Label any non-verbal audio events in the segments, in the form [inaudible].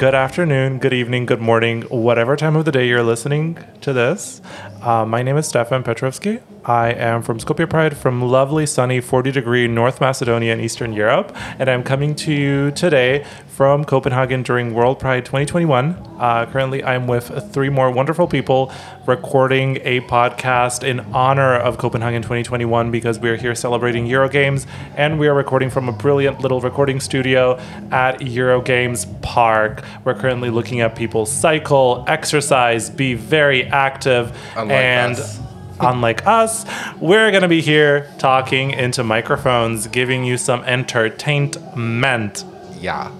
good afternoon, good evening, good morning, whatever time of the day you're listening to this. Uh, my name is Stefan Petrovski. I am from Skopje Pride, from lovely, sunny, 40 degree North Macedonia in Eastern Europe. And I'm coming to you today from Copenhagen during World Pride 2021. Uh, currently, I'm with three more wonderful people recording a podcast in honor of Copenhagen 2021 because we're here celebrating Eurogames and we are recording from a brilliant little recording studio at Eurogames Park. We're currently looking at people cycle, exercise, be very active, Unlike and us. Unlike us, we're going to be here talking into microphones, giving you some entertainment. Yeah.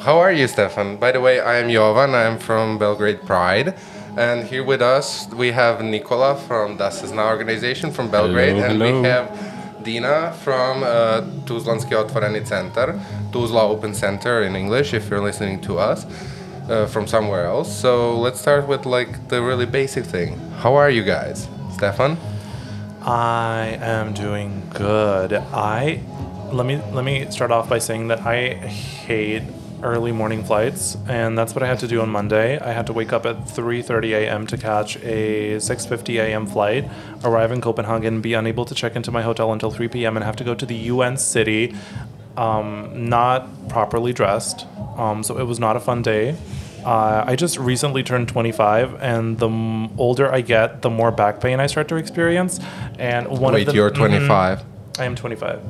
How are you, Stefan? By the way, I am Jovan. I am from Belgrade Pride. And here with us, we have Nikola from Da Se Zna organization from Belgrade. Hello, and hello. we have Dina from uh, Tuzlanski Otvoreni Center, Tuzla Open Center in English, if you're listening to us uh, from somewhere else. So let's start with like the really basic thing. How are you guys? Stefan? I am doing good. I let me let me start off by saying that I hate early morning flights and that's what I had to do on Monday. I had to wake up at 3:30 a.m. to catch a 6:50 a.m. flight, arrive in Copenhagen, be unable to check into my hotel until 3 p.m. and have to go to the UN city um, not properly dressed. Um, so it was not a fun day. Uh, I just recently turned 25, and the m- older I get, the more back pain I start to experience. And one Wait, of the you're Mhm. 25. I am 25.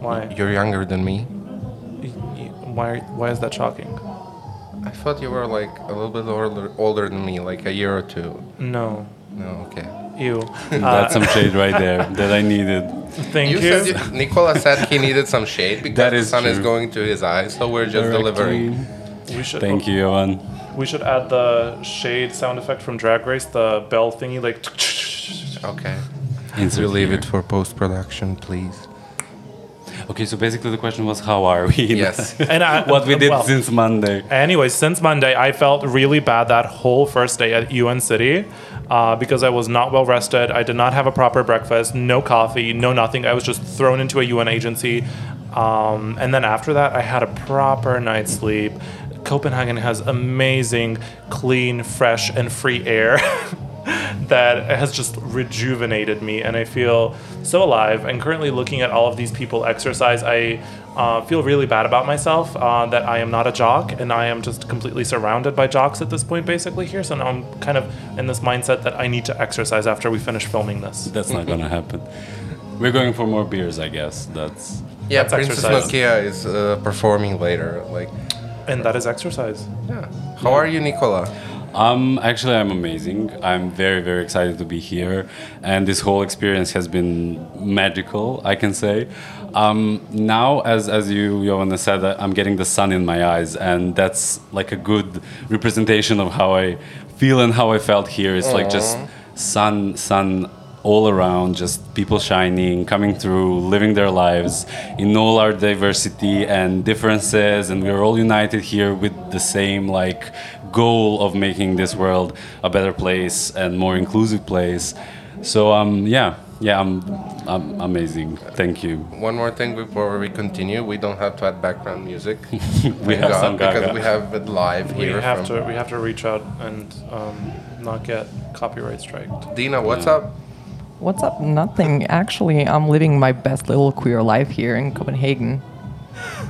Why? You're younger than me. Y- y- Why? Why is that shocking? I thought you were like a little bit older, older than me, like a year or two. No. No, okay. You. [laughs] That's some shade right there that I needed. Thank you. You said you, Nikola said he needed some shade [laughs] because That the is sun is going to his eyes, so we're just delivering. we should. Thank you, Jovan. We should add the shade sound effect from Drag Race, the bell thingy, like. Okay. Insert You leave it for post production, please. Okay, so basically the question was how are we? [laughs] Yes. And I, what we did well, since Monday. Anyway, since Monday, I felt really bad that whole first day at UN City uh, because I was not well rested. I did not have a proper breakfast, no coffee, no nothing. I was just thrown into a UN agency. Um, and then after that, I had a proper night's sleep. Copenhagen has amazing, clean, fresh, and free air. [laughs] that has just rejuvenated me and I feel so alive. And currently looking at all of these people exercise, I uh, feel really bad about myself uh, that I am not a jock and I am just completely surrounded by jocks at this point, basically here. So now I'm kind of in this mindset that I need to exercise after we finish filming this. That's not gonna happen. We're going for more beers, I guess. That's Yeah, That's Princess exercise. Nokia is uh, performing later. Like, And that is exercise. yeah. How are you, Nikola? Um, actually, I'm amazing. I'm very, very excited to be here, and this whole experience has been magical. I can say. Um, now, as as you, Johanna said, uh, I'm getting the sun in my eyes, and that's like a good representation of how I feel and how I felt here. It's like just sun, sun all around, just people shining, coming through, living their lives in all our diversity and differences, and we're all united here with the same like goal of making this world a better place and more inclusive place. So um, yeah, yeah, I'm, I'm amazing. Thank you. One more thing before we continue. We don't have to add background music. [laughs] We have God, some because Gaga. we have it live We here. have from to we have to reach out and um, not get copyright striked. Dina, what's up? What's up? Nothing. Actually, I'm living my best little queer life here in Copenhagen.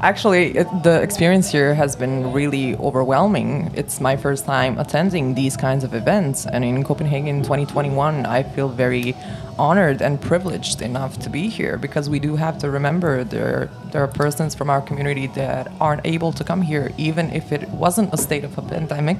Actually, it, the experience here has been really overwhelming. It's my first time attending these kinds of events, and in Copenhagen 2021, I feel very honored and privileged enough to be here because we do have to remember there there are persons from our community that aren't able to come here, even if it wasn't a state of a pandemic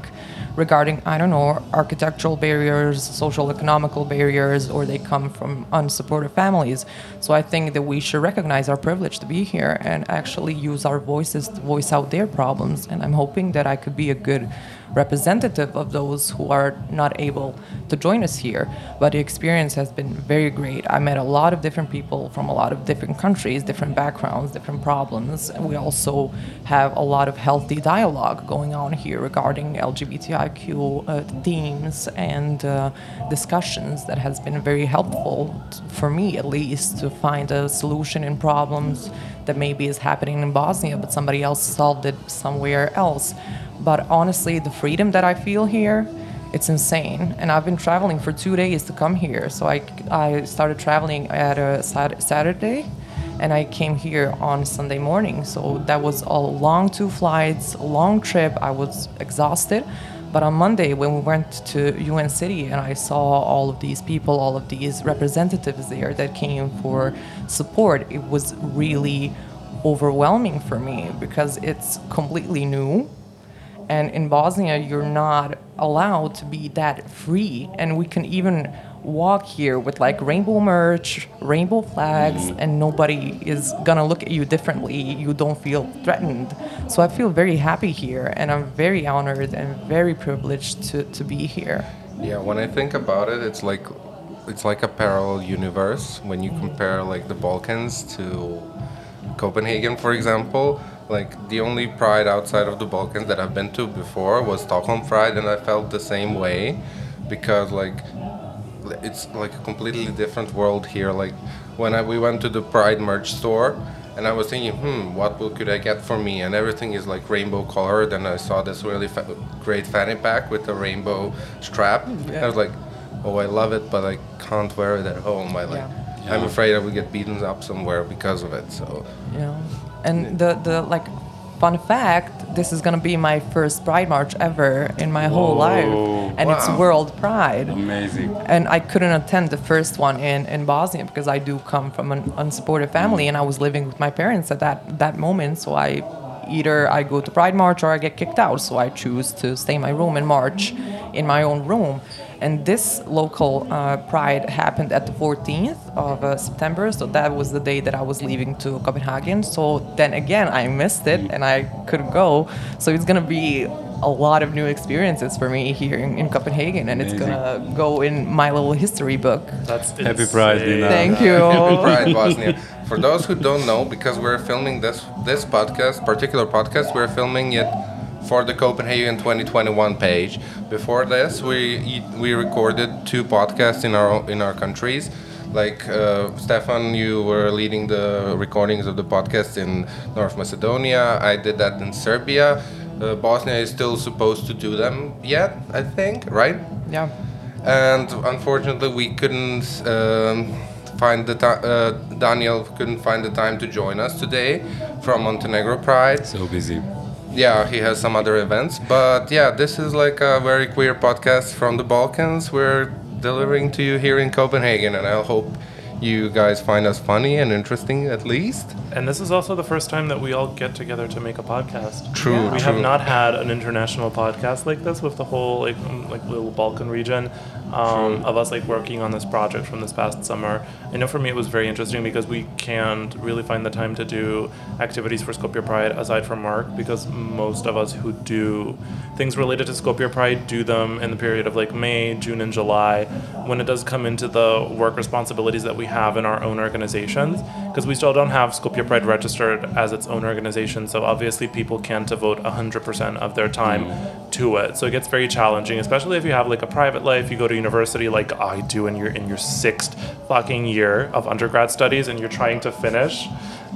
regarding, I don't know, architectural barriers, social economical barriers, or they come from unsupportive families. So I think that we should recognize our privilege to be here and actually use our voices to voice out their problems. And I'm hoping that I could be a good representative of those who are not able to join us here. But the experience has been very great. I met a lot of different people from a lot of different countries, different backgrounds, different problems. And we also have a lot of healthy dialogue going on here regarding LGBTIQ uh, themes and uh, discussions that has been very helpful t- for me at least to find a solution in problems that maybe is happening in Bosnia but somebody else solved it somewhere else but honestly the freedom that I feel here it's insane and I've been traveling for 2 days to come here so I I started traveling at a Sat- Saturday and I came here on Sunday morning. So that was a long two flights, a long trip. I was exhausted. But on Monday, when we went to UN City and I saw all of these people, all of these representatives there that came for support, it was really overwhelming for me because it's completely new. And in Bosnia, you're not allowed to be that free. And we can even walk here with like rainbow merch, rainbow flags, mm-hmm. and nobody is gonna look at you differently. You don't feel threatened. So I feel very happy here, and I'm very honored and very privileged to, to be here. Yeah, when I think about it, it's like it's like a parallel universe when you compare like the Balkans to Copenhagen, for example. Like the only pride outside of the Balkans that I've been to before was Stockholm Pride, and I felt the same way because like it's like a completely different world here. Like when I, we went to the Pride merch store, and I was thinking, hmm, what will, could I get for me? And everything is like rainbow colored. And I saw this really fa- great fanny pack with a rainbow strap. I was like, oh, I love it, but I can't wear it at home. I like, Yeah. I'm afraid I will get beaten up somewhere because of it. So Yeah. And the, the like fun fact, this is gonna be my first Pride March ever in my whole life. And it's World Pride. Amazing. and I couldn't attend the first one in, in Bosnia because I do come from an unsupportive family and I was living with my parents at that, that moment. So I either I go to Pride March or I get kicked out. So I choose to stay in my room and march in my own room. And this local uh, Pride happened at the 14th of uh, September. So that was the day that I was leaving to Copenhagen. So then again, I missed it and I couldn't go. So it's going to be a lot of new experiences for me here in, in Copenhagen. And it's going to go in my little history book. That's Happy Pride, insane. Dina. Thank [laughs] you. Happy Pride Bosnia. [laughs] For those who don't know, because we're filming this this podcast, particular podcast, we're filming it for the Copenhagen 2021 page. Before this, we we recorded two podcasts in our in our countries. Like uh, Stefan, you were leading the recordings of the podcast in North Macedonia. I did that in Serbia. Uh, Bosnia is still supposed to do them yet, I think, right? Yeah. and unfortunately we couldn't um, find the time uh, daniel couldn't find the time to join us today from montenegro pride So busy. Yeah he has some other events but yeah this is like a very queer podcast from the balkans we're delivering to you here in copenhagen and i hope you guys find us funny and interesting at least And this is also the first time that we all get together to make a podcast. True, Yeah. We true. have not had an international podcast like this with the whole like like little Balkan region um, of us like working on this project from this past summer. I know for me it was very interesting because we can't really find the time to do activities for Skopje Pride aside from Mark because most of us who do things related to Skopje Pride do them in the period of like May, June, and July when it does come into the work responsibilities that we have in our own organizations because we still don't have Skopje Pride registered as its own organization. So obviously people can't devote 100% of their time to it. So it gets very challenging, especially if you have like a private life, you go to university like I do and you're in your sixth fucking year of undergrad studies and you're trying to finish.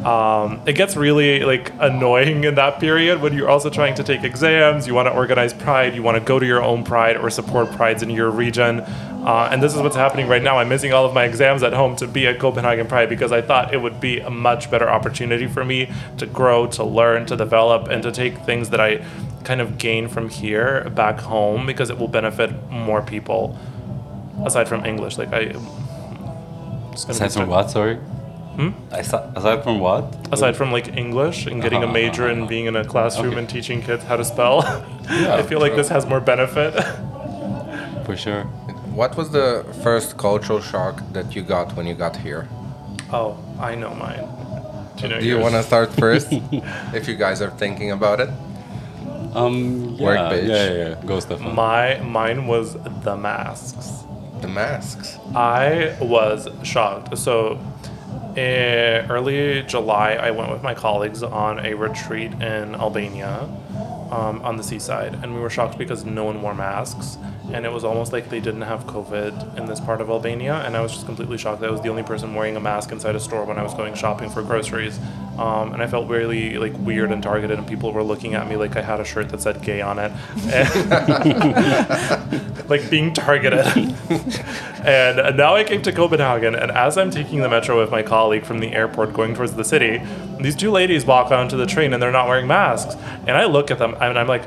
Um, it gets really like annoying in that period when you're also trying to take exams, you want to organize pride, you want to go to your own pride or support prides in your region. Uh, and this is what's happening right now. I'm missing all of my exams at home to be at Copenhagen Pride because I thought it would be a much better opportunity for me to grow, to learn, to develop, and to take things that I kind of gain from here back home because it will benefit more people aside from English. Like I. it's Aside from what? Sorry. Hmm? Asi- Aside from what? Aside from like English and getting a Uh-huh, major and uh-huh. being in a classroom Okay. and teaching kids how to spell, [laughs] Yeah, I feel like this has more benefit. For sure. what was the first cultural shock that you got when you got here oh, I know mine. Do you know do you want to start first [laughs] if you guys are thinking about it Um, yeah, Work, yeah, yeah, yeah. Go, Stefan. My mine was the masks. The masks. I was shocked. So, in early July, I went with my colleagues on a retreat in Albania um, on the seaside, and we were shocked because no one wore masks. And it was almost like they didn't have COVID in this part of Albania, and I was just completely shocked that I was the only person wearing a mask inside a store when I was going shopping for groceries. Um, and I felt really like weird and targeted, and people were looking at me like I had a shirt that said "gay" on it, [laughs] like being targeted. [laughs] And now I came to Copenhagen, and as I'm taking the metro with my colleague from the airport going towards the city, these two ladies walk onto the train and they're not wearing masks. And I look at them and I'm like,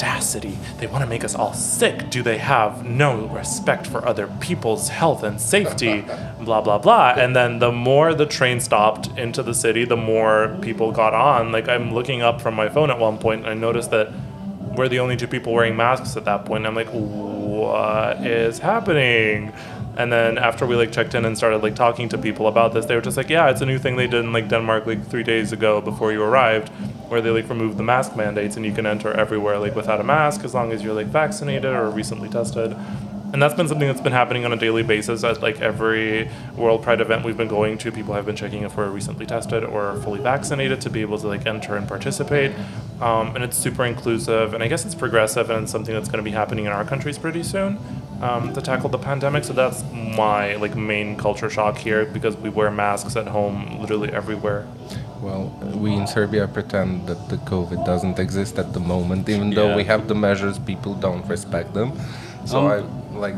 audacity. They want to make us all sick. Do they have no respect for other people's health and safety? [laughs] blah, blah, blah. And then the more the train stopped into the city, the more people got on. Like I'm looking up from my phone at one point and I noticed that we're the only two people wearing masks at that point. I'm like, what is happening? And then after we like checked in and started like talking to people about this, they were just like, yeah, it's a new thing they did in like Denmark like three days ago before you arrived, where they like removed the mask mandates and you can enter everywhere like without a mask as long as you're like vaccinated or recently tested. And that's been something that's been happening on a daily basis at like every World Pride event we've been going to. People have been checking if we're recently tested or fully vaccinated to be able to like enter and participate. Um, and it's super inclusive, and I guess it's progressive, and it's something that's going to be happening in our countries pretty soon um, to tackle the pandemic. So that's my like main culture shock here because we wear masks at home literally everywhere. Well, we in Serbia pretend that the COVID doesn't exist at the moment, even though we have the measures. People don't respect them. So Um, I like.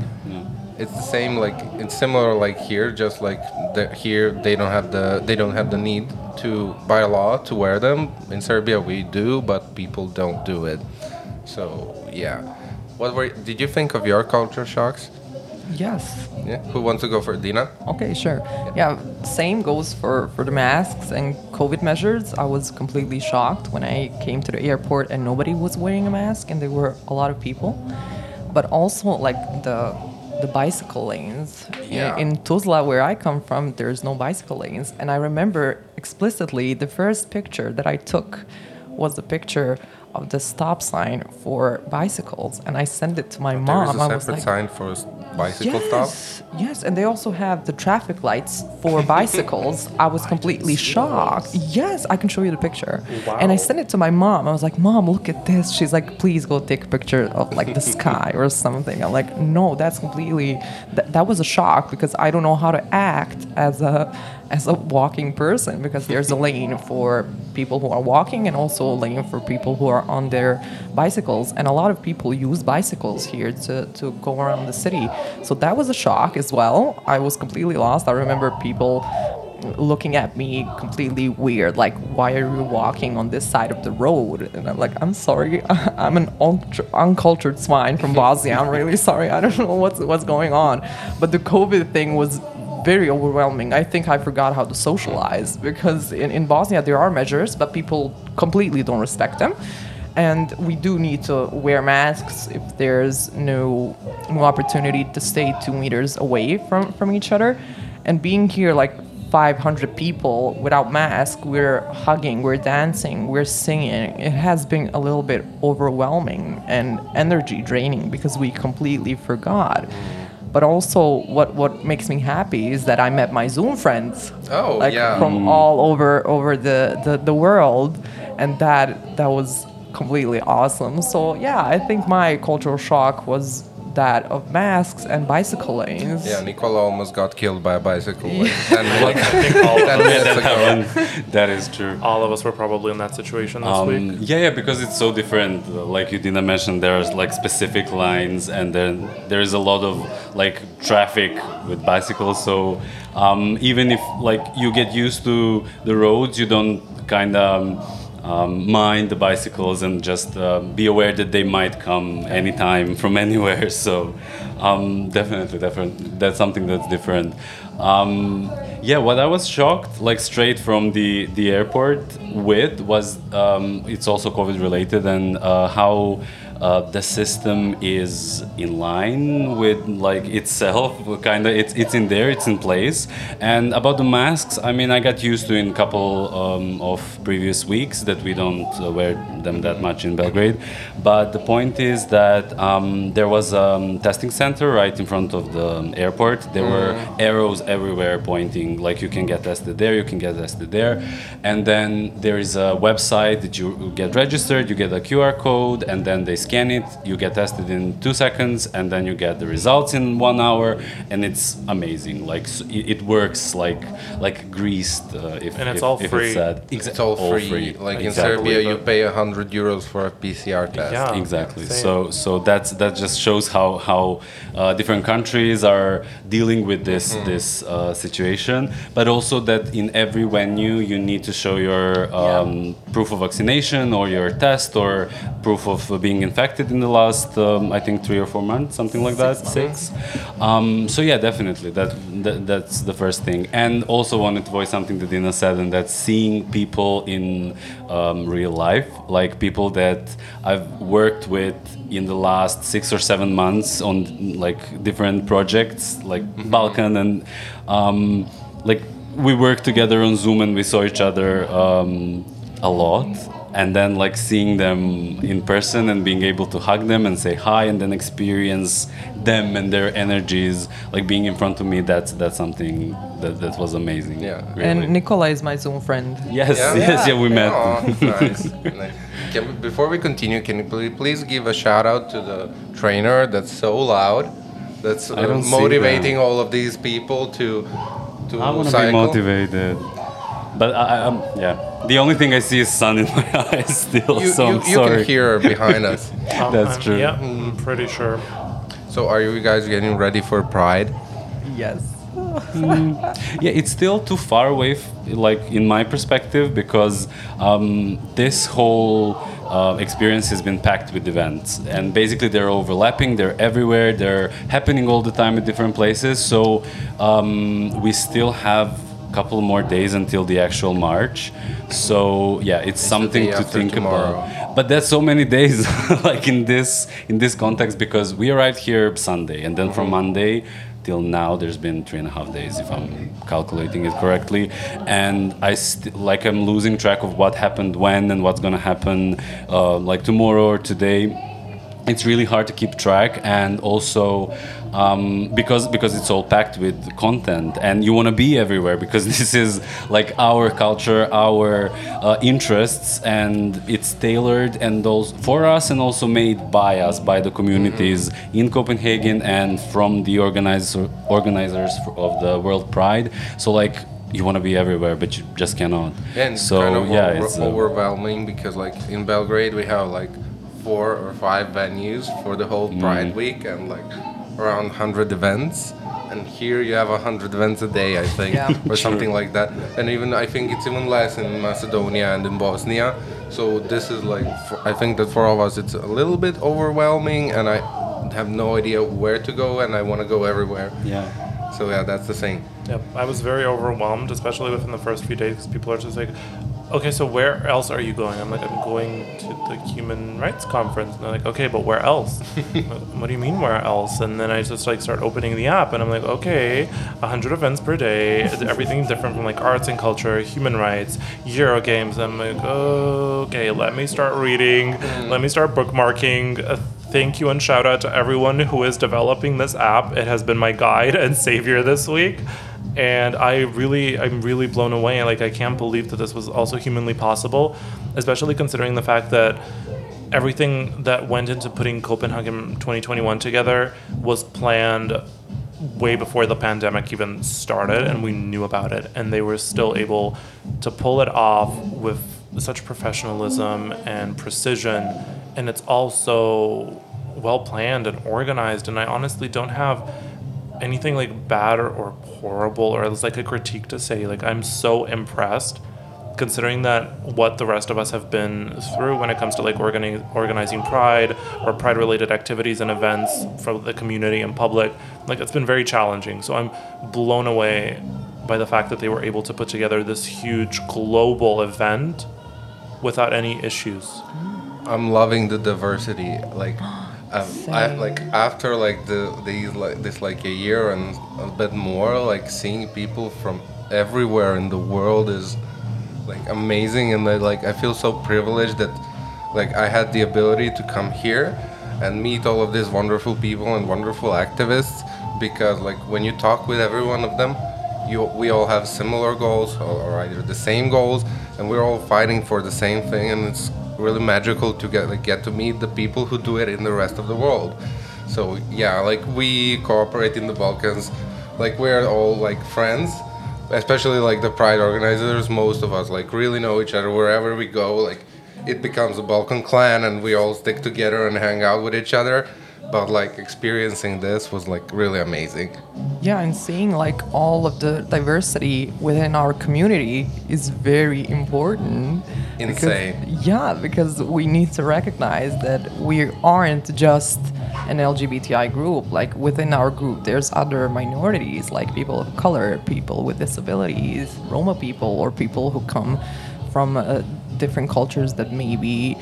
It's the same. Like it's similar. Like here, just like the, here, they don't have the they don't have the need to by law to wear them. In Serbia, we do, but people don't do it. So yeah. What were? Did you think of your culture shocks? Yes. Yeah. Who wants to go for Dina? Okay, sure. Yeah, same goes for, for the masks and COVID measures. I was completely shocked when I came to the airport and nobody was wearing a mask and there were a lot of people. But also like the the bicycle lanes. In- Yeah. In Tuzla, where I come from, there's no bicycle lanes. And I remember explicitly the first picture that I took was the picture of the stop sign for bicycles. And I sent it to my There mom. is a I was like, sign for bicycle. Yes, yes, and they also have the traffic lights for [laughs] bicycles. I was completely shocked. Yes, I can show you the picture. And I sent it to my mom. I was like, "Mom, look at this." She's like, "Please go take a picture of like the [laughs] sky or something." I'm like, "No, that's completely that, that was a shock because I don't know how to act as a as a walking person because there's a lane for people who are walking and also a lane for people who are on their bicycles. And a lot of people use bicycles here to, to go around the city. So that was a shock as well. I was completely lost. I remember people looking at me completely weird like why are you walking on this side of the road? And i'm like i'm sorry. [laughs] I'm an ultra- uncultured swine from bosnia. I'm really sorry. I don't know what's what's going on. But the covid thing was very overwhelming. I think I forgot how to socialize because in, in Bosnia there are measures, but people completely don't respect them. And we do need to wear masks if there's no, no opportunity to stay two meters away from, from each other. And being here like 500 people without mask, we're hugging, we're dancing, we're singing. It has been a little bit overwhelming and energy draining because we completely forgot but also what what makes me happy is that I met my Zoom friends. Oh, like yeah. from mm. all over over the, the the world, and that that was completely awesome. So yeah, I think my cultural shock was that of masks and bicycle lanes. Yeah, Nikola almost got killed by a bicycle. [laughs] Like, 10 I minutes, think all of us, that ago. that is true. all of us were probably in that situation this Um, week. yeah, yeah, because it's so different. Like you didn't mention, there's like specific lines, and then there is a lot of like traffic with bicycles. So um, even if like you get used to the roads, you don't kind of um, mind the bicycles and just uh, be aware that they might come anytime from [laughs] anywhere. [laughs] So um, definitely, definitely, that's something that's different. Um, yeah, what I was shocked, like straight from the the airport with, was um, it's also COVID related and uh, how uh, the system is in line with like itself, kind of. It's it's in there, it's in place. And about the masks, I mean, I got used to in a couple um, of previous weeks that we don't uh, wear them that much in Belgrade. But the point is that um, there was a um, testing center right in front of the airport. There were arrows everywhere pointing, like you can get tested there, you can get tested there. And then there is a website that you get registered, you get a QR code, and then they scan it, you get tested in two seconds, and then you get the results in one hour, and it's amazing. Like s- it, it works like like greased. Uh, if, And it's if- all if free. It's, sad. Exa- It's all free. Like in Serbia, you But- pay hundred euros for a PCR test. Yeah. exactly Same. so so that's that just shows how how uh, different countries are dealing with this this uh, situation but also that in every venue you need to show your um, proof of vaccination or your test or proof of uh, being infected in the last um, i think three or four months something like that six um, so yeah definitely. That, that that's the first thing. And also wanted to voice something that dina said and that's seeing people in um, real life like people that i've worked with in the last six or seven months on like different projects like balkan and um, like we worked together on zoom and we saw each other um, a lot and then like seeing them in person and being able to hug them and say hi and then experience them and their energies like being in front of me that's that's something that, that was amazing Yeah. really. And Nikola is my Zoom friend. yes Yeah? [laughs] yes yeah we met Aw, [laughs] nice. nice. Can before we continue, can you please give a shout out to the trainer that's so loud, that's uh, I don't see motivating all of these people to to I want to be motivated. But I, I, um, yeah, the only thing I see is sun in [laughs] my eyes still. You, so you, I'm you sorry. can hear behind us. [laughs] Um, That's I'm- true. Yeah, I'm pretty sure. So are you guys getting ready for Pride? Yes. Yeah, it's still too far away, f- like in my perspective, because um, this whole uh, experience has been packed with events, and basically they're overlapping. They're everywhere. They're happening all the time at different places. So um, we still have a couple more days until the actual march. So yeah, it's something to think tomorrow. about. But that's so many days, [laughs] like in this in this context, because we arrived here Sunday, and then from Monday till now, there's been three and a half days, if I'm calculating it correctly, and I st- like I'm losing track of what happened when and what's gonna happen, uh, like tomorrow or today it's really hard to keep track and also um, because because it's all packed with content and you want to be everywhere because [laughs] this is like our culture our uh, interests and it's tailored and those for us and also made by us by the communities in Copenhagen and from the organizer, organizers of the World Pride. So like you want to be everywhere but you just cannot. And so kind of yeah over- it's overwhelming because like in Belgrade we have like four or five venues for the whole Mm. Pride week and like around 100 events. And here you have 100 events a day, I think, Yeah. or something like that. And even I think it's even less in Macedonia and in Bosnia. So this is like, for, I think that for all of us it's a little bit overwhelming, and I have no idea where to go, and I want to go everywhere. yeah So yeah, that's the thing. Yep, I was very overwhelmed, especially within the first few days, because people are just like, okay, so where else are you going? I'm like, I'm going to the Human Rights Conference. And they're like, okay, but where else? [laughs] what, do you mean, where else? And then I just like start opening the app, and I'm like, okay, 100 events per day, everything different from like arts and culture, human rights, Euro games. I'm like, okay, let me start reading, let me start bookmarking. Uh, thank you and shout out to everyone who is developing this app. It has been my guide and savior this week. And I really, I'm really blown away. Like, I can't believe that this was also humanly possible, especially considering the fact that everything that went into putting Copenhagen 2021 together was planned way before the pandemic even started and we knew about it. And they were still able to pull it off with such professionalism and precision. And it's also well planned and organized. And I honestly don't have anything like bad or, or horrible or it's like a critique to say like I'm so impressed considering that what the rest of us have been through when it comes to like organi- organizing pride or pride related activities and events for the community and public like it's been very challenging so i'm blown away by the fact that they were able to put together this huge global event without any issues I'm loving the diversity. Like, um, I like after like the these like this like a year and a bit more. Like seeing people from everywhere in the world is like amazing, and I, like I feel so privileged that like I had the ability to come here and meet all of these wonderful people and wonderful activists because like when you talk with every one of them you we all have similar goals or, or either the same goals and we're all fighting for the same thing and it's really magical to get like get to meet the people who do it in the rest of the world. So yeah like we cooperate in the balkans. Like we're all like friends especially like the pride organizers. Most of us like really know each other. Wherever we go like it becomes a balkan clan and we all stick together and hang out with each other but like experiencing this was like really amazing Yeah, and seeing like all of the diversity within our community is very important. because- Insane. yeah, because we need to recognize that we aren't just an LGBTI group. Like within our group, there's other minorities like people of color, people with disabilities, Roma people, or people who come from uh, different cultures that maybe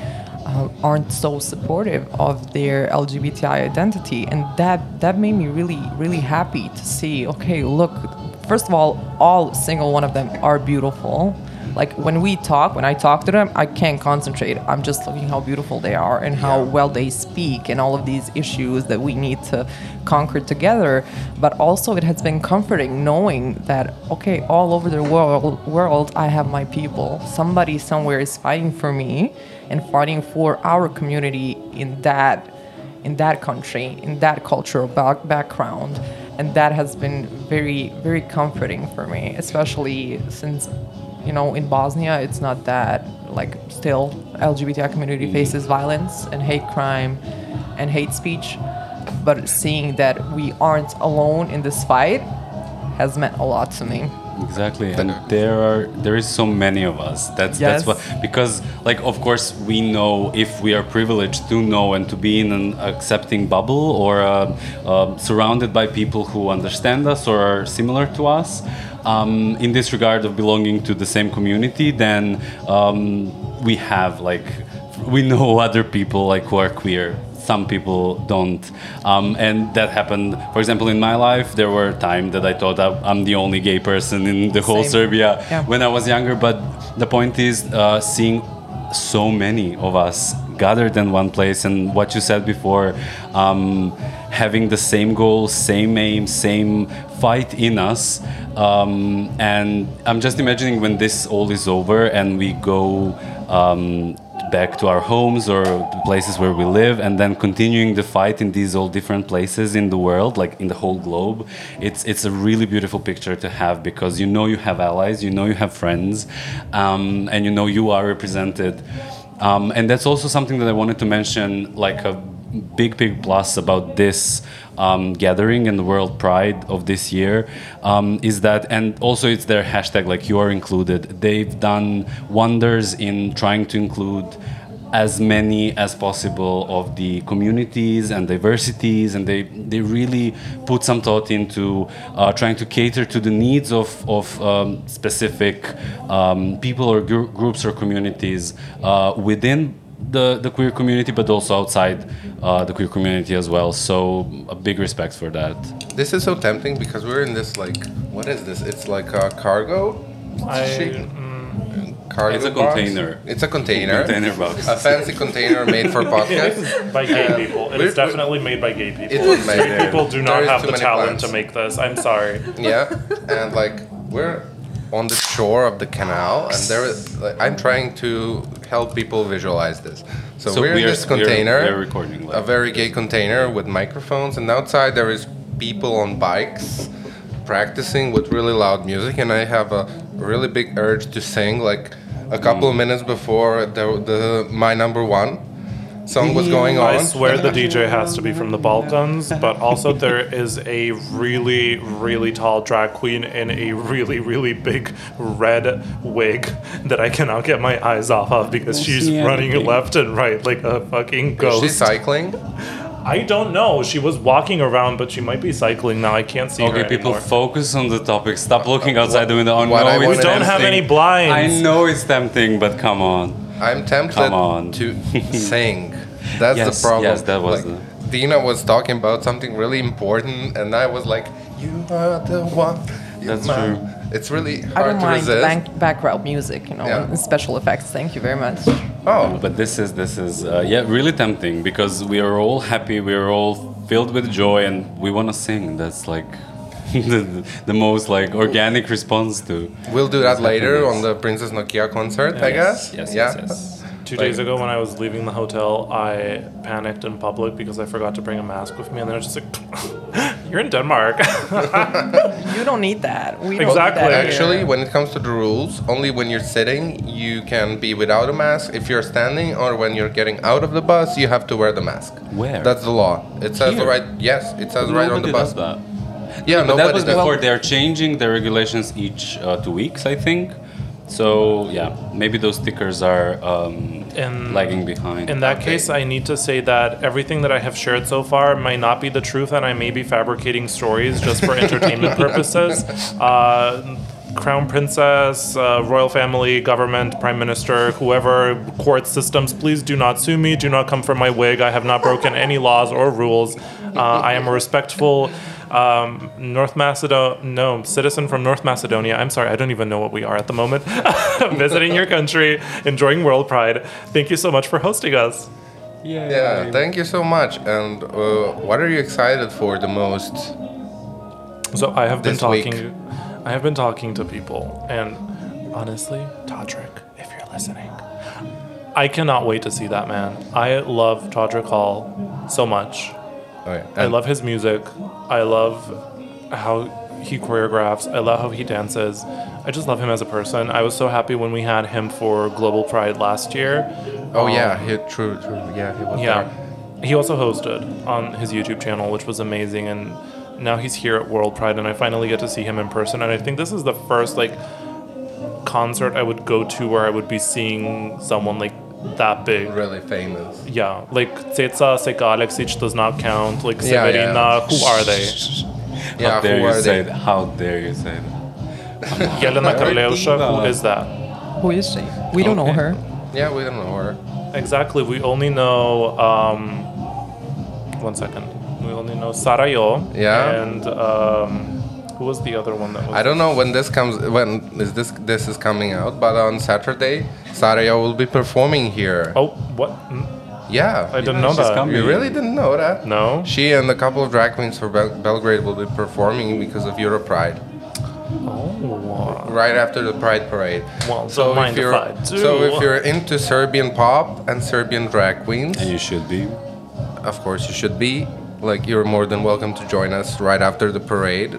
uh, aren't so supportive of their LGBTI identity, and that that made me really really happy to see. Okay, look, first of all, all single one of them are beautiful. Like when we talk, when I talk to them, I can't concentrate. I'm just looking how beautiful they are and how well they speak and all of these issues that we need to conquer together. But also, it has been comforting knowing that okay, all over the world, world, I have my people. Somebody somewhere is fighting for me and fighting for our community in that in that country, in that cultural back- background. And that has been very, very comforting for me, especially since, you know, in Bosnia, it's not that, like, still, LGBTI community mm-hmm. faces violence and hate crime and hate speech. But seeing that we aren't alone in this fight has meant a lot to me. Exactly, and there are there is so many of us. That's Yes. that's what because like of course we know if we are privileged to know and to be in an accepting bubble or uh, uh, surrounded by people who understand us or are similar to us. Um, in this regard of belonging to the same community, then um, we have like we know [laughs] other people like who are queer some people don't um, and that happened for example in my life there were times that i thought i'm the only gay person in the whole Same. serbia Yeah. when i was younger but the point is uh, seeing so many of us gathered in one place and what you said before um, having the same goals same aim same fight in us um, and i'm just imagining when this all is over and we go um, back to our homes or places where we live and then continuing the fight in these all different places in the world like in the whole globe. It's it's a really beautiful picture to have because you know you have allies you know you have friends um, and you know you are represented. Um, and that's also something that i wanted to mention like a big big plus about this um, gathering and the world pride of this year um, is that and also it's their hashtag like you are included. They've done wonders in trying to include as many as possible of the communities and diversities and they they really put some thought into uh, trying to cater to the needs of of um, specific um, people or gr- groups or communities uh, within the, the queer community, but also outside uh, the queer community as well. So a big respect for that. This is so tempting because we're in this like what is this? It's like a cargo. I- ship? Cargo It's a box? container. It's a container. Container box. A fancy container made for [laughs] podcasts. by gay Uh, people. It we're- is definitely made by gay people. It was made Straight people do not is have the talent plants. to make this. I'm sorry. yeah, and like we're on the shore of the canal, and there is. Like, I'm trying to help people visualize this. So, So we're we in this container, we are recording a very gay container with microphones, and outside there is people on bikes practicing with really loud music, and I have a really big urge to sing. Like a couple hmm. of minutes before the, the my number one song was going on. I swear the DJ has to be from the Balkans, but also there is a really, really tall drag queen in a really, really big red wig that I cannot get my eyes off of because she's running left and right like a fucking ghost. Is she cycling? I don't know. She was walking around, but she might be cycling now. I can't see Okay, her people, anymore. focus on the topic. Stop looking outside the window. Oh, What I no, We don't have tempting. any blinds. I know it's tempting, but come on. I'm tempted Come on. to [laughs] sing. That's Yes, the problem. yes, that was Like, Dina was talking about something really important, and I was like, "You are the one." you're That's mine." true. It's really I hard don't to mind resist. bank, background music, you know, Yeah. and special effects. Thank you very much. oh, But this is this is uh, yeah really tempting because we are all happy, we are all filled with joy, and we want to sing. That's like [laughs] the, the most like organic response to. we'll do that later on the Princess Nokia concert, I guess. Yes, yeah. yes, yes. Two days ago, when I was leaving the hotel, I panicked in public because I forgot to bring a mask with me, and then I was just like, [laughs] "You're in Denmark." [laughs] You don't need that. We don't Exactly. Need that here. Actually, when it comes to the rules, only when you're sitting, you can be without a mask. If you're standing or when you're getting out of the bus, you have to wear the mask. Where? That's the law. It says Here? right. Yes, it says right on the bus. does that. Yeah, But that was does. before. They're changing the regulations each uh, two weeks, I think. So yeah, maybe those stickers are um, In- lagging behind. In that Okay. case, I need to say that everything that I have shared so far might not be the truth, and I may be fabricating stories just for entertainment [laughs] purposes. Uh, Crown Princess, uh, royal family, government, prime minister, whoever, court systems, please do not sue me. Do not come for my wig. I have not broken any laws or rules. Uh, I am a respectful um, North Macedonia, no, citizen from North Macedonia. I'm sorry, I don't even know what we are at the moment. [laughs] Visiting your country, enjoying World Pride. Thank you so much for hosting us. Yeah, thank you so much. And uh, what are you excited for the most? So I have been This week. talking, I have been talking to people, and honestly, Todrick, if you're listening, I cannot wait to see that man. I love Todrick Hall so much. Oh, yeah. I love his music. I love how he choreographs. I love how he dances. I just love him as a person. I was so happy when we had him for Global Pride last year. Oh Um, yeah, he, true, true. Yeah, he was Yeah. there. He also hosted on his YouTube channel, which was amazing. And now he's here at World Pride, and I finally get to see him in person. And I think this is the first like concert I would go to where I would be seeing someone like that big. Really famous. Yeah, like Tsetsa Seka Alexic does not count. Like Yeah, yeah. Severina, who are they? Yeah, How dare who you are say they? that? How dare you say that? [laughs] Yelena Karleusha, who diva. is that? Who is she? We don't know her. Yeah, we don't know her. Exactly, we only know. Um, one second. We only know Sarayo. Yeah. And um, who was the other one that was? I don't know when this comes. When is this? This is coming out, but on Saturday, Saraya will be performing here. Oh, what? Mm, Yeah, I didn't know that. coming. You really didn't know that? No. She and a couple of drag queens from Bel- Belgrade will be performing because of Euro Pride Oh. right after the Pride parade. Well, So mind if if you're I do. so if you're into Serbian pop and Serbian drag queens, And you should be. of course you should be. Like you're more than welcome to join us right after the parade.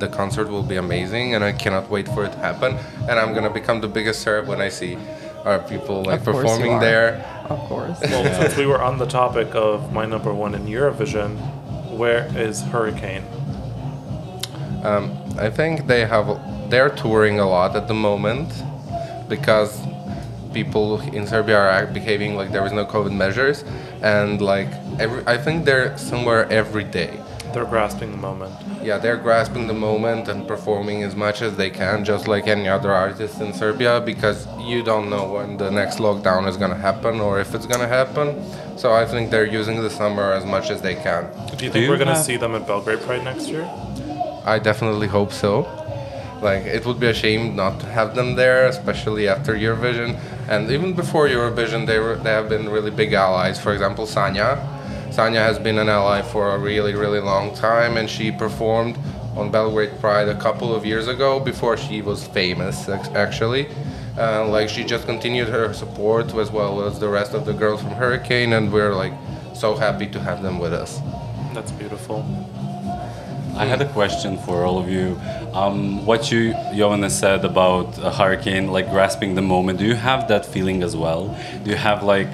The concert will be amazing, and I cannot wait for it to happen. And I'm gonna become the biggest Serb when I see our people like Of course you performing are. there. Of course. Well, since we were on the topic of my number one in Eurovision, where is Hurricane? Um, I think they have they're touring a lot at the moment because people in Serbia are behaving like there is no COVID measures, and like every I think they're somewhere every day. They're grasping the moment. Yeah, they're grasping the moment and performing as much as they can, just like any other artist in Serbia, because you don't know when the next lockdown is gonna happen or if it's gonna happen. So I think they're using the summer as much as they can. Do you think you we're gonna see them at Belgrade Pride next year? I definitely hope so. Like it would be a shame not to have them there, especially after Eurovision, and even before Eurovision, they were they have been really big allies. For example, Sanya. Sanya has been an ally for a really really long time, and she performed on Belgrade Pride a couple of years ago before she was famous actually. Uh, like she just continued her support as well as the rest of the girls from Hurricane, and we're like so happy to have them with us. That's beautiful. I had a question for all of you. Um, what you, Johanna, said about a hurricane, like grasping the moment, do you have that feeling as well? Do you have like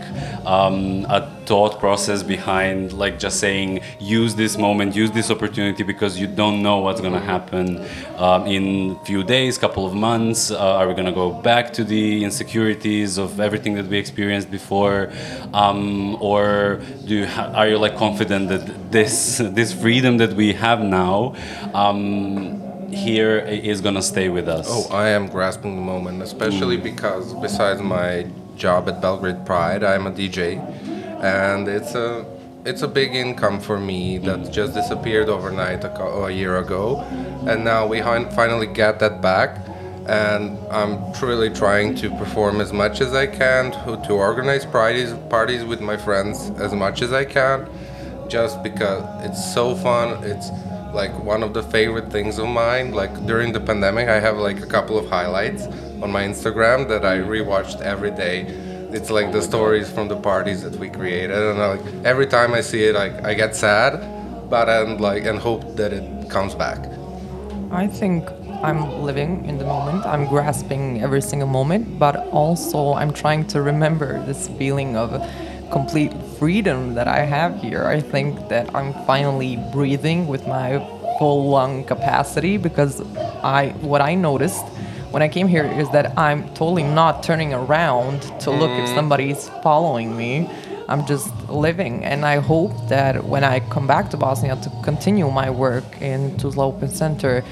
um, a thought process behind like just saying, use this moment, use this opportunity because you don't know what's gonna happen um, in few days, couple of months? Uh, are we gonna go back to the insecurities of everything that we experienced before, um, or do you are you like confident that this this freedom that we have now um, here is gonna stay with us? Oh, I am grasping the moment, especially mm. because besides my job at Belgrade Pride. I'm a DJ, and it's a it's a big income for me that mm. just disappeared overnight a, a year ago, and now we fin- finally get that back. And I'm truly trying to perform as much as I can to, to organize parties parties with my friends as much as I can, just because it's so fun. It's like one of the favorite things of mine. Like during the pandemic, I have like a couple of highlights on my Instagram that I rewatched every day. It's like the stories from the parties that we created, and like every time I see it, like I get sad, but and like and hope that it comes back. I think I'm living in the moment. I'm grasping every single moment, but also I'm trying to remember this feeling of complete freedom that I have here. I think that I'm finally breathing with my full lung capacity because I what I noticed when I came here is that I'm totally not turning around to look if mm. somebody's following me. I'm just living, and I hope that when I come back to Bosnia to continue my work in Tuzla Open Center,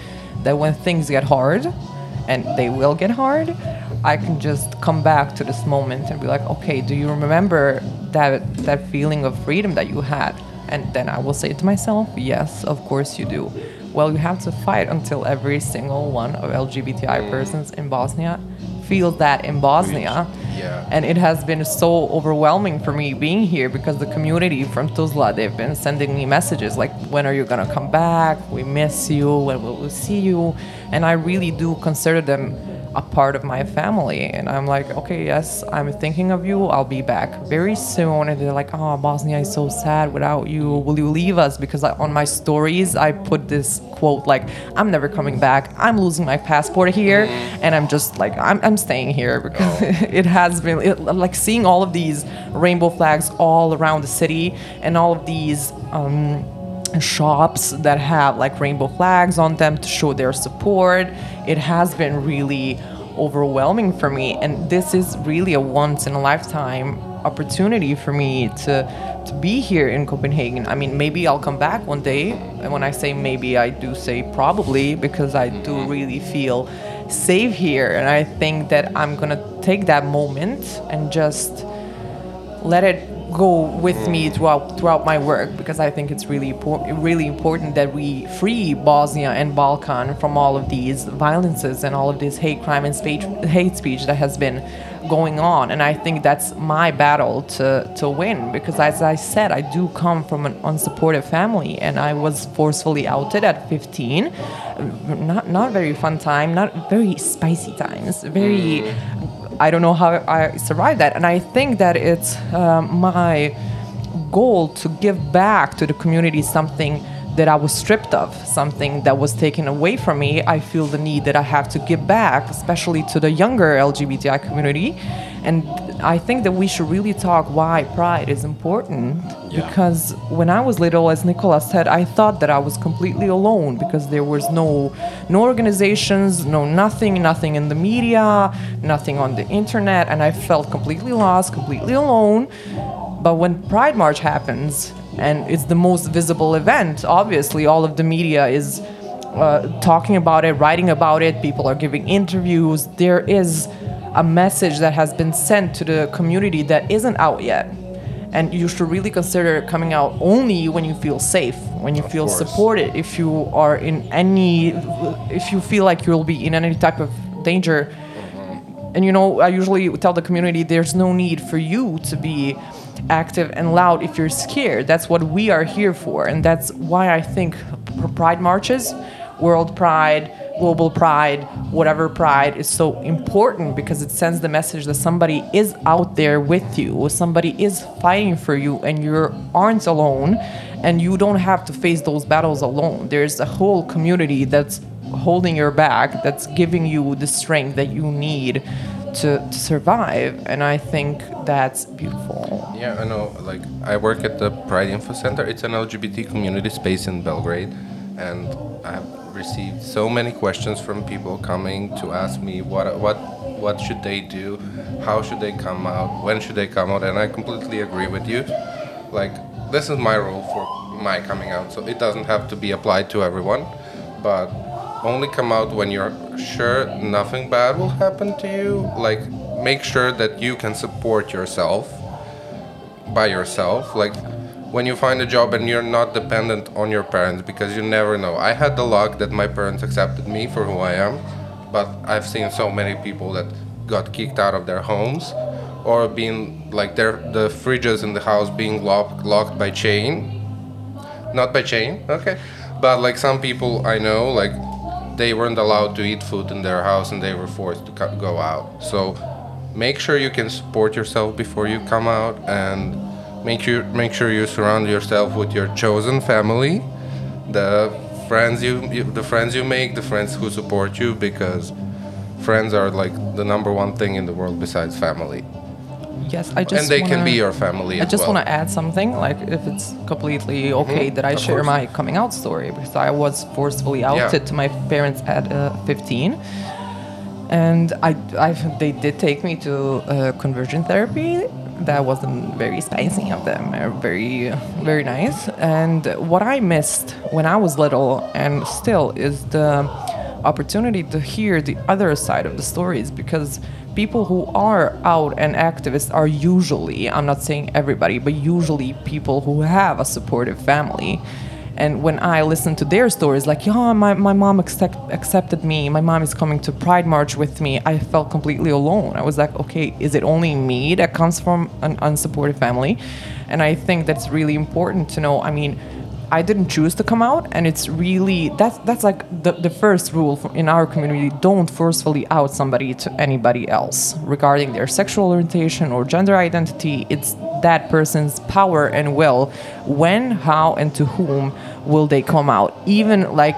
that when things get hard, and they will get hard, I can just come back to this moment and be like, okay, do you remember that that feeling of freedom that you had? And then I will say to myself, yes, of course you do. Well, you have to fight until every single one of LGBTI persons in Bosnia feels that in Bosnia. Yeah. And it has been so overwhelming for me being here because the community from Tuzla, they've been sending me messages like, when are you gonna come back? We miss you. When will we see you? And I really do consider them a part of my family. And I'm like, okay, yes, I'm thinking of you. I'll be back very soon. And they're like, oh, Bosnia is so sad without you. Will you leave us? Because I, on my stories, I put this quote like, I'm never coming back. I'm losing my passport here. And I'm just like, I'm, I'm staying here because [laughs] it has been it, like seeing all of these rainbow flags all around the city and all of these. Um, shops that have like rainbow flags on them to show their support. It has been really overwhelming for me, and this is really a once in a lifetime opportunity for me to to be here in Copenhagen. I mean, maybe I'll come back one day, and when I say maybe, I do say probably because I do mm-hmm. really feel safe here, and I think that I'm gonna take that moment and just let it go with me throughout throughout my work because I think it's really impor- really important that we free Bosnia and Balkan from all of these violences and all of this hate crime and speech, hate speech that has been going on. And I think that's my battle to to win because as I said I do come from an unsupportive family and I was forcefully outed at 15 not not very fun time not very spicy times very mm. I don't know how I survived that. And I think that it's um, my goal to give back to the community something that I was stripped of, something that was taken away from me. I feel the need that I have to give back, especially to the younger LGBTI community. And I think that we should really talk why pride is important. Because when I was little, as Nikola said, I thought that I was completely alone because there was no no organizations, no nothing, nothing in the media, nothing on the internet, and I felt completely lost, completely alone. But when Pride March happens, and it's the most visible event, obviously all of the media is uh, talking about it, writing about it. People are giving interviews. There is a message that has been sent to the community that isn't out yet. And you should really consider coming out only when you feel safe, when you feel course. supported, if you are in any, if you feel like you'll be in any type of danger. Mm-hmm. And you know, I usually tell the community there's no need for you to be active and loud if you're scared. That's what we are here for. And that's why I think pride marches, world pride, global pride, whatever pride is so important because it sends the message that somebody is out there with you, somebody is fighting for you, and you aren't alone, and you don't have to face those battles alone. There's a whole community that's holding your back, that's giving you the strength that you need to, to survive, and I think that's beautiful. Yeah, I know. Like, I work at the Pride Info Center. It's an LGBT community space in Belgrade, and I've received so many questions from people coming to ask me what what what should they do, how should they come out, when should they come out, and I completely agree with you. Like, this is my role for my coming out, so it doesn't have to be applied to everyone, but only come out when you're sure nothing bad will happen to you. Like, make sure that you can support yourself by yourself. Like when you find a job and you're not dependent on your parents because you never know. I had the luck that my parents accepted me for who I am, but I've seen so many people that got kicked out of their homes or being like their the fridges in the house being locked locked by chain. Not by chain, okay. But like some people I know like they weren't allowed to eat food in their house and they were forced to go out. So make sure you can support yourself before you come out and make sure make sure you surround yourself with your chosen family. The friends you, you the friends you make the friends who support you because friends are like the number one thing in the world besides family. Yes, I just and they can wanna- be your family I just well. want to add something, like if it's completely okay that I share course. my coming out story? Because I was forcefully outed to my parents at uh, 15, and I, I, they did take me to uh, conversion therapy. That wasn't very spicy of them, very, very nice. And what I missed when I was little, and still, is the opportunity to hear the other side of the stories because people who are out and activists are usually, I'm not saying everybody, but usually people who have a supportive family. And when I listen to their stories, like, yeah, my, my mom accept, accepted me, my mom is coming to Pride March with me, I felt completely alone. I was like, okay, is it only me that comes from an unsupportive family? And I think that's really important to know. I mean, I didn't choose to come out, and it's really that's that's like the, the first rule in our community: don't forcefully out somebody to anybody else regarding their sexual orientation or gender identity. It's that person's power and will. When, how, and to whom will they come out? Even like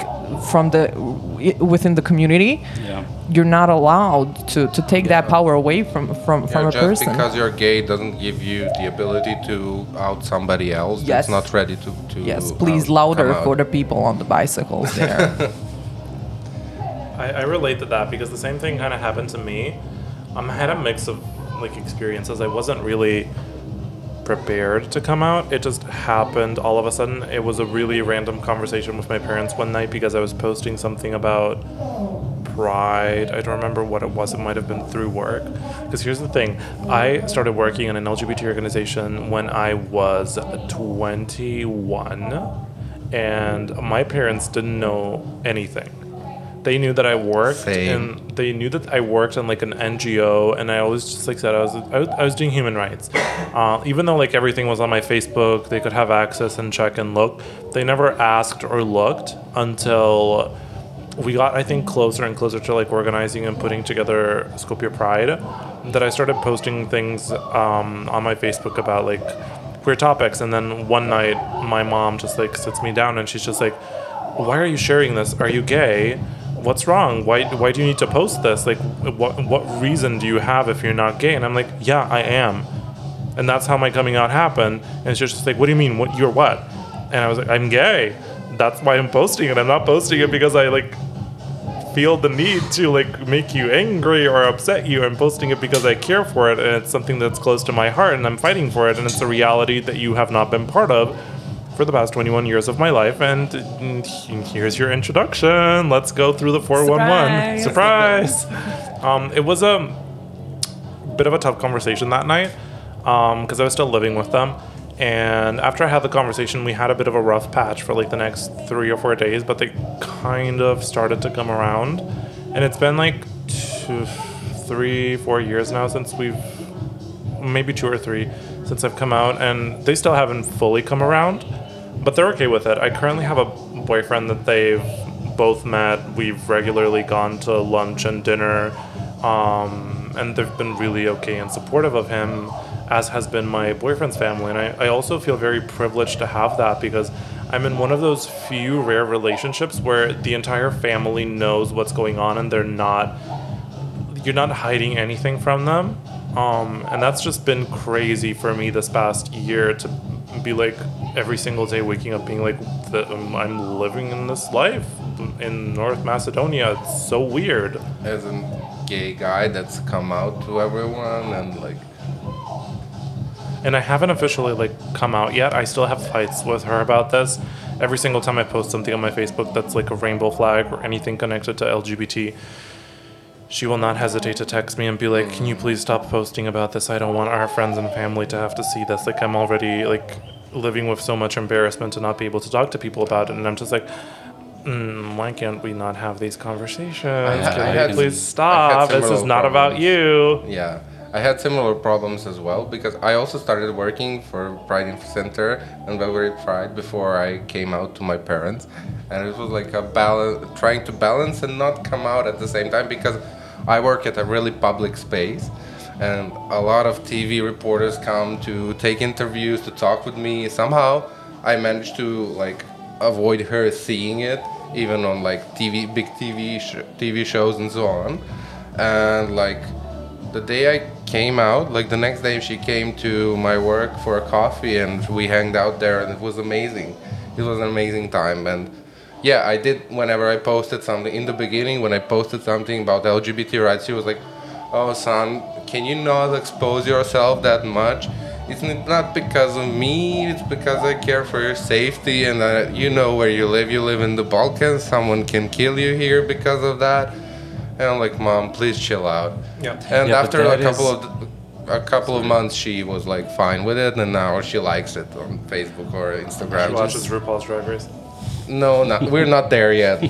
from the within the community, Yeah. you're not allowed to, to take that power away from from, from Yeah, a just person. because you're gay doesn't give you the ability to out somebody else Yes. that's not ready to, to yes, please out- louder for the people on the bicycles there. [laughs] I, I relate to that because the same thing kind of happened to me. Um, I had a mix of like experiences. I wasn't really prepared to come out. It just happened all of a sudden. It was a really random conversation with my parents one night because I was posting something about pride. I don't remember what it was. It might have been through work. Because here's the thing I started working in an LGBT organization when I was 21, and my parents didn't know anything. They knew that I worked, Same. and they knew that I worked in like an NGO, and I always just like said I was I was, I was doing human rights. Uh, even though like everything was on my Facebook, they could have access and check and look. They never asked or looked until we got I think closer and closer to like organizing and putting together Skopje Pride. That I started posting things um, on my Facebook about like queer topics, and then one night my mom just like sits me down and she's just like, "Why are you sharing this? Are you gay?" What's wrong? Why, why do you need to post this? Like, what, what reason do you have if you're not gay? And I'm like, yeah, I am. And that's how my coming out happened. And she's just like, what do you mean? What, you're what? And I was like, I'm gay. That's why I'm posting it. I'm not posting it because I like feel the need to like make you angry or upset you. I'm posting it because I care for it and it's something that's close to my heart and I'm fighting for it and it's a reality that you have not been part of for the past 21 years of my life. And here's your introduction. Let's go through the 411. Surprise! um, it was a bit of a tough conversation that night because I was still living with them. And after I had the conversation, we had a bit of a rough patch for like the next three or four days, but they kind of started to come around. And it's been like two, three, four years now since we've, maybe two or three, since I've come out, and they still haven't fully come around, but they're okay with it. I currently have a boyfriend that they've both met. We've regularly gone to lunch and dinner, um, and they've been really okay and supportive of him, as has been my boyfriend's family. And I, I also feel very privileged to have that because I'm in one of those few rare relationships where the entire family knows what's going on and they're not you're not hiding anything from them. Um, and that's just been crazy for me this past year to be like every single day waking up being like that um, I'm living in this life in North Macedonia. It's so weird. as a gay guy that's come out to everyone and like And I haven't officially like come out yet. I still have fights with her about this. Every single time I post something on my Facebook that's like a rainbow flag or anything connected to LGBT, she will not hesitate to text me and be like, "Can you please stop posting about this? I don't want our friends and family to have to see this. Like, I'm already like living with so much embarrassment to not be able to talk to people about it." And I'm just like, mm, "Why can't we not have these conversations? ha- Can I we had- please stop? This is not about you." Yeah, I had similar problems as well because I also started working for Pride Info Center and Belgrade Pride before I came out to my parents, and it was like a balance, trying to balance and not come out at the same time because I work at a really public space. And a lot of TV reporters come to take interviews, to talk with me. Somehow, I managed to like avoid her seeing it, even on like TV, big TV, sh- TV shows and so on. And like the day I came out, like the next day she came to my work for a coffee and we hanged out there and it was amazing. It was an amazing time and yeah, I did whenever I posted something in the beginning when I posted something about LGBT rights, she was like, "Oh son, can you not expose yourself that much?" It's not because of me, it's because I care for your safety and uh, you know where you live. You live in the Balkans, someone can kill you here because of that. And I'm like, Mom, please chill out. Yeah. And Yeah, after a couple is- of a couple of months, she was like fine with it, and now she likes it on Facebook or Instagram. She watches RuPaul's Drag Race. No, no, we're not there yet.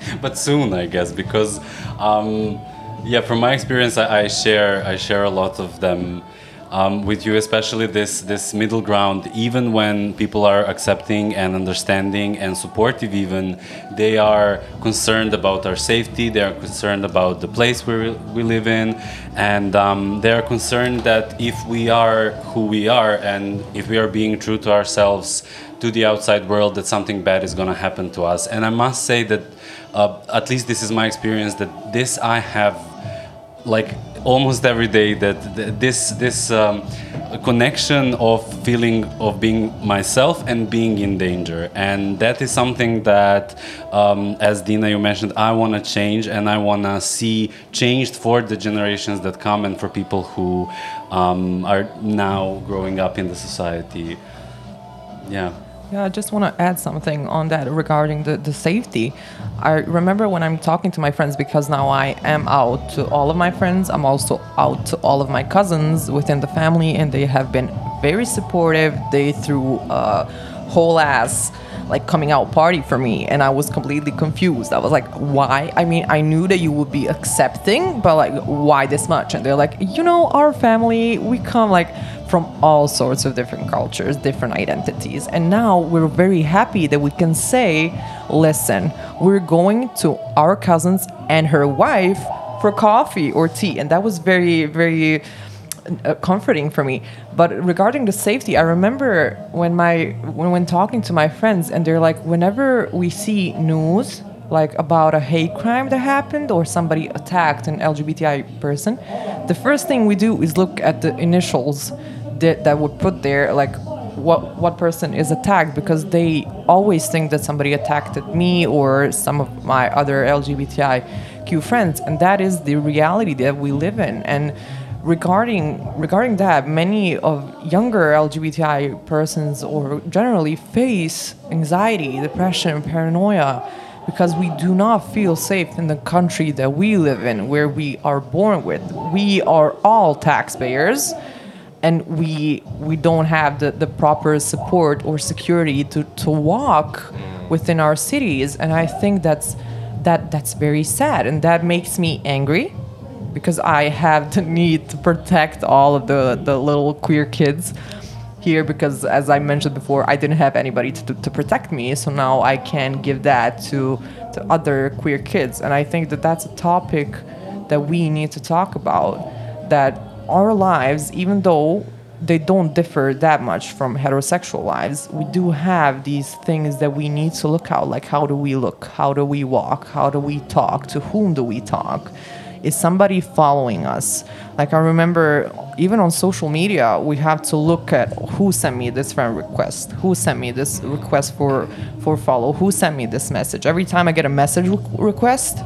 [laughs] but soon i guess because um, yeah from my experience I, I share i share a lot of them um, with you especially this this middle ground even when people are accepting and understanding and supportive even they are concerned about our safety they are concerned about the place we, we live in and um, they are concerned that if we are who we are and if we are being true to ourselves to the outside world that something bad is going to happen to us. And i must say that uh, at least this is my experience that this i have like almost every day that th- this this um, connection of feeling of being myself and being in danger. And that is something that um, as dina you mentioned i want to change and i want to see changed for the generations that come and for people who um, are now growing up in the society. Yeah Yeah, I just want to add something on that regarding the, the safety. I remember when I'm talking to my friends, because now I am out to all of my friends, I'm also out to all of my cousins within the family, and they have been very supportive. They threw a whole ass like coming out party for me and I was completely confused. I was like, why? I mean, I knew that you would be accepting, but like why this much? And they're like, you know, our family, we come like from all sorts of different cultures, different identities. And now we're very happy that we can say, listen, we're going to our cousins and her wife for coffee or tea. And that was very, very uh, comforting for me. But regarding the safety, I remember when my when, when talking to my friends, and they're like, whenever we see news like about a hate crime that happened or somebody attacked an LGBTI person, the first thing we do is look at the initials that that would put there, like what what person is attacked, because they always think that somebody attacked me or some of my other LGBTIQ friends, and that is the reality that we live in. And regarding regarding that many of younger lgbti persons or generally face anxiety depression paranoia because we do not feel safe in the country that we live in where we are born with. We are all taxpayers and we we don't have the, the proper support or security to, to walk within our cities. And i think that's that that's very sad and that makes me angry because I have the need to protect all of the, the little queer kids here because as I mentioned before, I didn't have anybody to, to protect me. So now I can give that to, to other queer kids. And I think that that's a topic that we need to talk about. That our lives, even though they don't differ that much from heterosexual lives, we do have these things that we need to look out like how do we look? How do we walk? How do we talk? To whom do we talk? Is somebody following us. Like i remember even on social media we have to look at who sent me this friend request who sent me this request for for follow who sent me this message. Every time i get a message re- request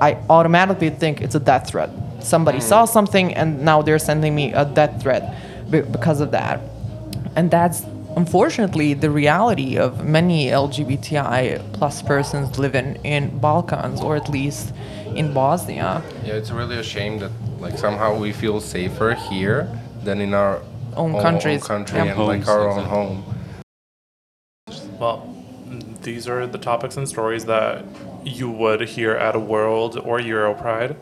i automatically think it's a death threat. Somebody saw mm. something and now they're sending me a death threat be- because of that. And that's unfortunately, the reality of many LGBTI plus persons living in Balkans or at least in Bosnia. Yeah, it's really a shame that like somehow we feel safer here than in our Own countries. country Yeah. and like Homes, our own home. Well, these are the topics and stories that you would hear at a World or Euro Pride.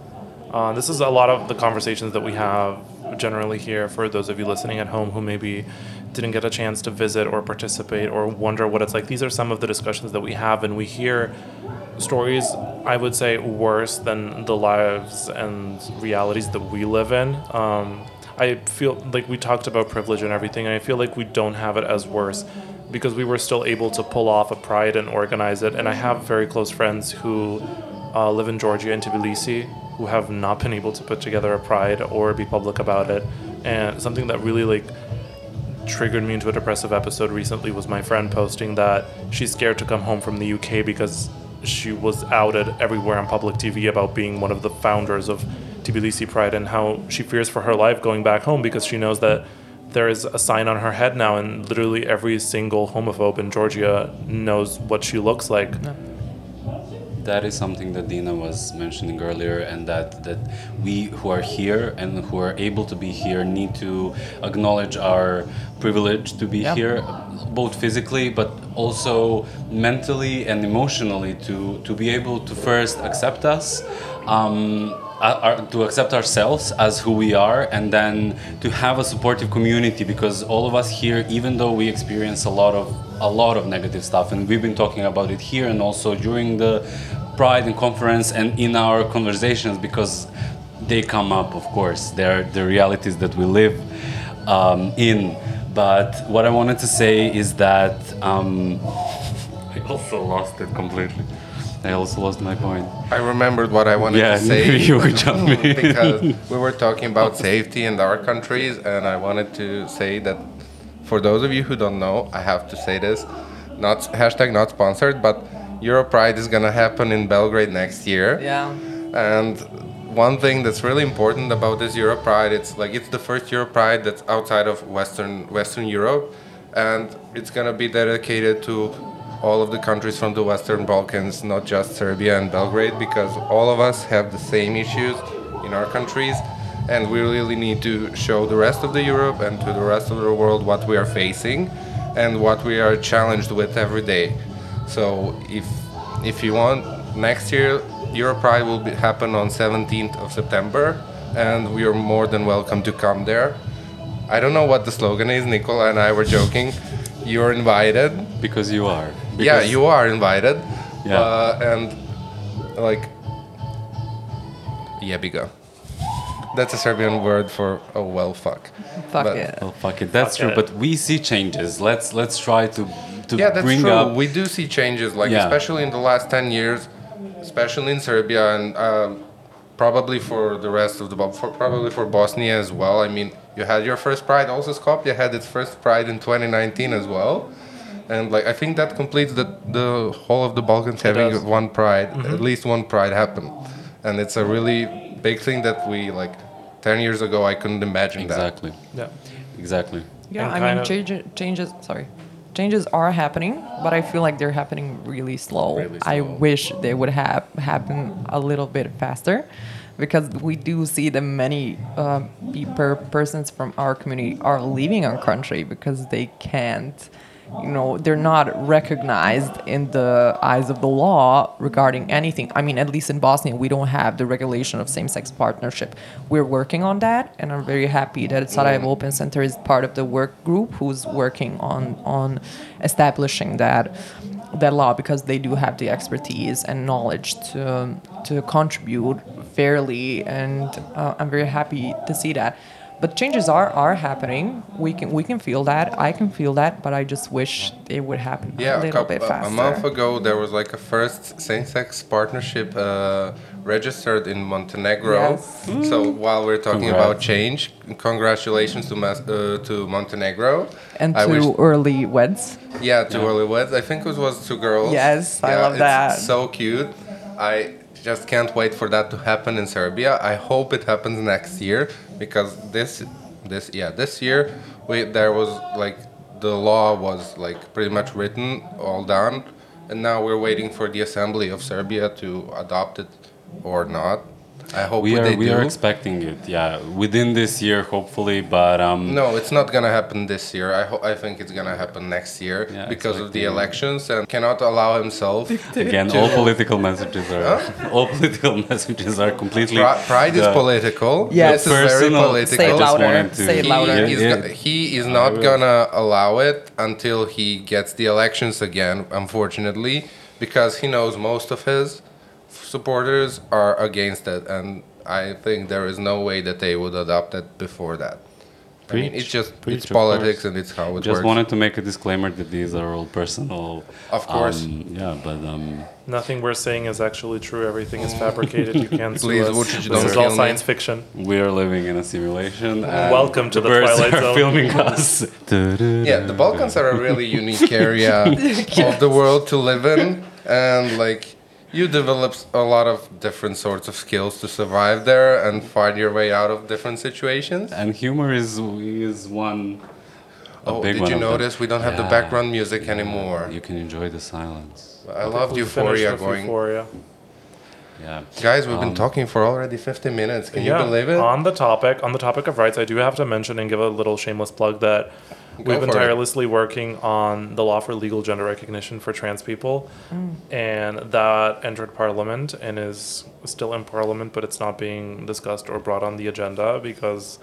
Uh, this is a lot of the conversations that we have generally here for those of you listening at home who maybe didn't get a chance to visit or participate or wonder what it's like. These are some of the discussions that we have, and we hear stories, I would say, worse than the lives and realities that we live in. Um, I feel like we talked about privilege and everything, and I feel like we don't have it as worse because we were still able to pull off a pride and organize it. And I have very close friends who uh, live in Georgia and Tbilisi who have not been able to put together a pride or be public about it. And something that really like triggered me into a depressive episode recently was my friend posting that she's scared to come home from the UK because she was outed everywhere on public TV about being one of the founders of Tbilisi Pride and how she fears for her life going back home because she knows that there is a sign on her head now and literally every single homophobe in Georgia knows what she looks like. That is something that Dina was mentioning earlier, and that, that we who are here and who are able to be here need to acknowledge our privilege to be Yeah. here, both physically but also mentally and emotionally, to, to be able to first accept us. Um, uh, to accept ourselves as who we are and then to have a supportive community because all of us here even though we experience a lot of a lot of negative stuff and we've been talking about it here and also during the pride and conference and in our conversations because they come up of course. They're the realities that we live um, in. But what i wanted to say is that um, i also lost it completely. I also lost my point. I remembered what I wanted Yeah, to [laughs] say you were jumping. because we were talking about safety in our countries, and I wanted to say that for those of you who don't know, I have to say this, not hashtag not sponsored, but Euro Pride is gonna happen in Belgrade next year. Yeah. And one thing that's really important about this Euro Pride, it's like it's the first Euro Pride that's outside of Western Western Europe, and it's gonna be dedicated to all of the countries from the Western Balkans, not just Serbia and Belgrade, because all of us have the same issues in our countries, and we really need to show the rest of the Europe and to the rest of the world what we are facing and what we are challenged with every day. So if if you want next year Euro Pride will be, happen on 17th of September and we are more than welcome to come there. I don't know what the slogan is. Nikola and I were joking. You're invited. because you are yeah, you are invited. Yeah. Uh, and like jebiga. That's a Serbian word for oh well fuck. Fuck But- it. Oh fuck it, that's Fuck true. it. But we see changes. Let's let's try to to yeah, that's true. up. We do see changes, like Yeah. especially in the last ten years, especially in Serbia and um, probably for the rest of the for, probably for Bosnia as well. I mean, you had your first Pride. Also, Skopje had its first Pride in 2019 as well. And like I think that completes the the whole of the Balkans having does. one Pride, at least one Pride happen, and it's a really big thing that we like. Ten years ago, I couldn't imagine that. exactly, Yeah. exactly. Yeah, And I mean, of- change, changes. Sorry, changes are happening, but I feel like they're happening really slow. Really slow. I wish they would have happen a little bit faster, because we do see that many uh, people, persons from our community are leaving our country because they can't. You know, they're not recognized in the eyes of the law regarding anything. I mean, at least in Bosnia, we don't have the regulation of same-sex partnership. We're working on that, and I'm very happy that Sarajevo Open Center is part of the work group who's working on on establishing that that law because they do have the expertise and knowledge to to contribute fairly, and uh, I'm very happy to see that. But changes are are happening. We can we can feel that. I can feel that, but I just wish it would happen Yeah, a a, little couple, bit a- faster. a month ago there was like a first same-sex partnership uh, registered in Montenegro. Yes. So while we're talking Congrats. about change, congratulations to Mas- uh, to Montenegro. and I to wish, early weds. yeah, to early weds. I think it was two girls. Yes, I Yeah, love it's that. So cute. I just can't wait for that to happen in Serbia. I hope it happens next year because this this yeah this year we there was like the law was like pretty much written, all done, and now we're waiting for the assembly of Serbia to adopt it or not. I hope We are they we do. are expecting it, yeah, within this year, hopefully. But um, no, it's not gonna happen this year. I ho- I think it's gonna happen next year Yeah, because of the elections and cannot allow himself. again, all political messages are [laughs] all political [laughs] messages are completely. Pri- pride is political. Yes. this is very political. Say it louder. to- Say it he louder. is, Yeah, go- yeah. he is not gonna allow it until he gets the elections again, unfortunately, because he knows most of his supporters are against it, and I think there is no way that they would adopt it before that. I mean, it's just preach, it's politics and it's how it Just works. Just wanted to make a disclaimer that these are all personal. Of course. um, yeah, but um, Nothing we're saying is actually true. Everything is fabricated. You can't [laughs] sue Please, us. Vucic, This don't is all kill me. science fiction. we are living in a simulation. and Welcome to the birds Twilight are Zone. filming us. [laughs] yeah, the Balkans are a really [laughs] unique area of the world to live in, and like you develop a lot of different sorts of skills to survive there and find your way out of different situations. And humor is is one. A Oh, big did one you of them. notice we don't have the background music anymore? You can enjoy the silence. I loved We Euphoria finished going. Euphoria. Yeah. Guys, we've been Um, talking for already 50 minutes. Can yeah. you believe it? On the topic, on the topic of rights, I do have to mention and give a little shameless plug that we've been for it. tirelessly working on the law for legal gender recognition for trans people, and that entered Parliament and is still in Parliament, but it's not being discussed or brought on the agenda because.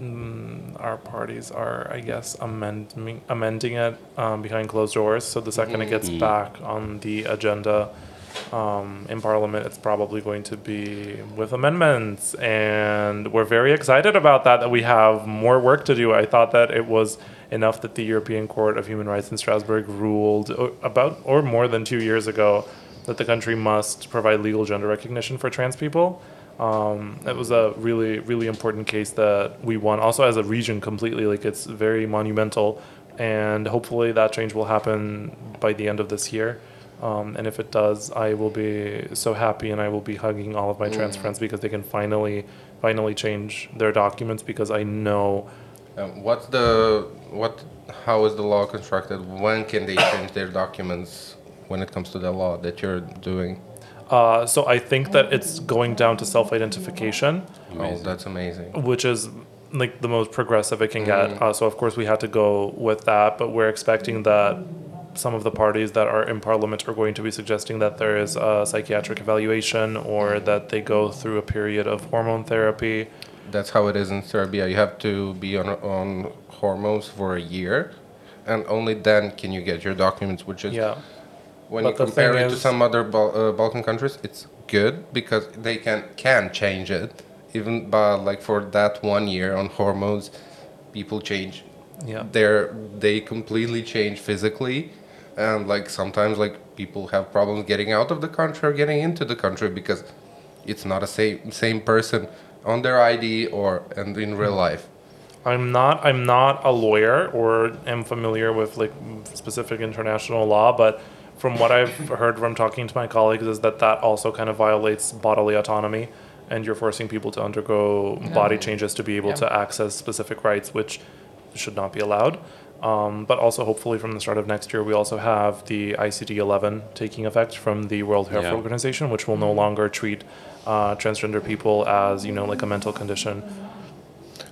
Mm, our parties are, I guess, amending amending it um, behind closed doors. So the second it gets back on the agenda, um, in Parliament, it's probably going to be with amendments, and we're very excited about that. That we have more work to do. I thought that it was enough that the European Court of Human Rights in Strasbourg ruled about or more than two years ago that the country must provide legal gender recognition for trans people. Um, it was a really, really important case that we won. Also, as a region, completely like it's very monumental, and hopefully that change will happen by the end of this year. Um, and if it does, I will be so happy, and I will be hugging all of my trans friends because they can finally, finally change their documents. Because I know, Um, what's the what? How is the law constructed? When can they change their documents when it comes to the law that you're doing? uh, so I think that it's going down to self-identification. Oh, that's amazing. which is like the most progressive it can get. Uh, so of course we had to go with that, but we're expecting that some of the parties that are in parliament are going to be suggesting that there is a psychiatric evaluation or that they go through a period of hormone therapy. That's how it is in Serbia. You have to be on on hormones for a year, and only then can you get your documents. Which is Yeah. when But you compare it to some other Bal- uh, Balkan countries, it's good because they can can change it. Even but like for that one year on hormones, people change. Yeah. They're they completely change physically, and like sometimes like people have problems getting out of the country or getting into the country because it's not a same same person on their ID or and in real life. I'm not I'm not a lawyer or am familiar with like specific international law, but from what I've [laughs] heard from talking to my colleagues is that that also kind of violates bodily autonomy and you're forcing people to undergo body changes to be able Yeah. to access specific rights which should not be allowed. Um, but also hopefully from the start of next year we also have the ICD 11 taking effect from the World Health Yeah. Organization which will no longer treat uh, transgender people as you know like a mental condition.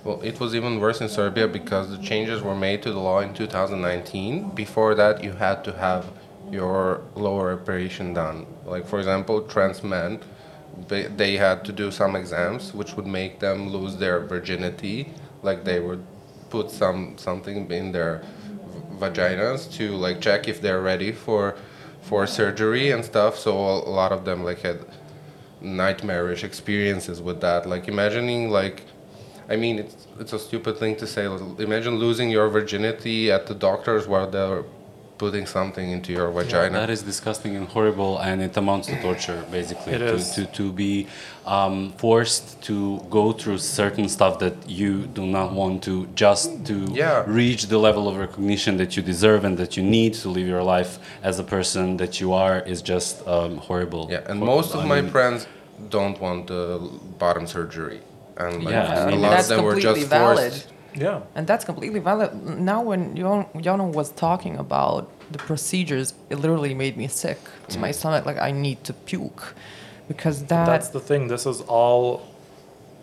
Well, it was even worse in Serbia because the changes were made to the law in 2019. Before that, you had to have your lower operation done. Like, for example, trans men, they, they had to do some exams which would make them lose their virginity. Like, they would put some something in their vaginas to like check if they're ready for for surgery and stuff. So a lot of them like had nightmarish experiences with that. Like imagining like I mean, it's it's a stupid thing to say. Imagine losing your virginity at the doctors while they're putting something into your vagina. That is disgusting and horrible, and it amounts to torture, basically. It to, is. To, to be um, forced to go through certain stuff that you do not want to, just to Yeah. reach the level of recognition that you deserve and that you need to live your life as a person that you are, is just um, horrible. yeah, and Hor- most of I my mean, friends don't want the bottom surgery, and like Yeah, I a mean, lot of them were completely just valid. Yeah. And that's completely valid. Now, when Jon- Jona was talking about the procedures, it literally made me sick to my mm. stomach. Like, I need to puke. Because that. That's the thing. This is all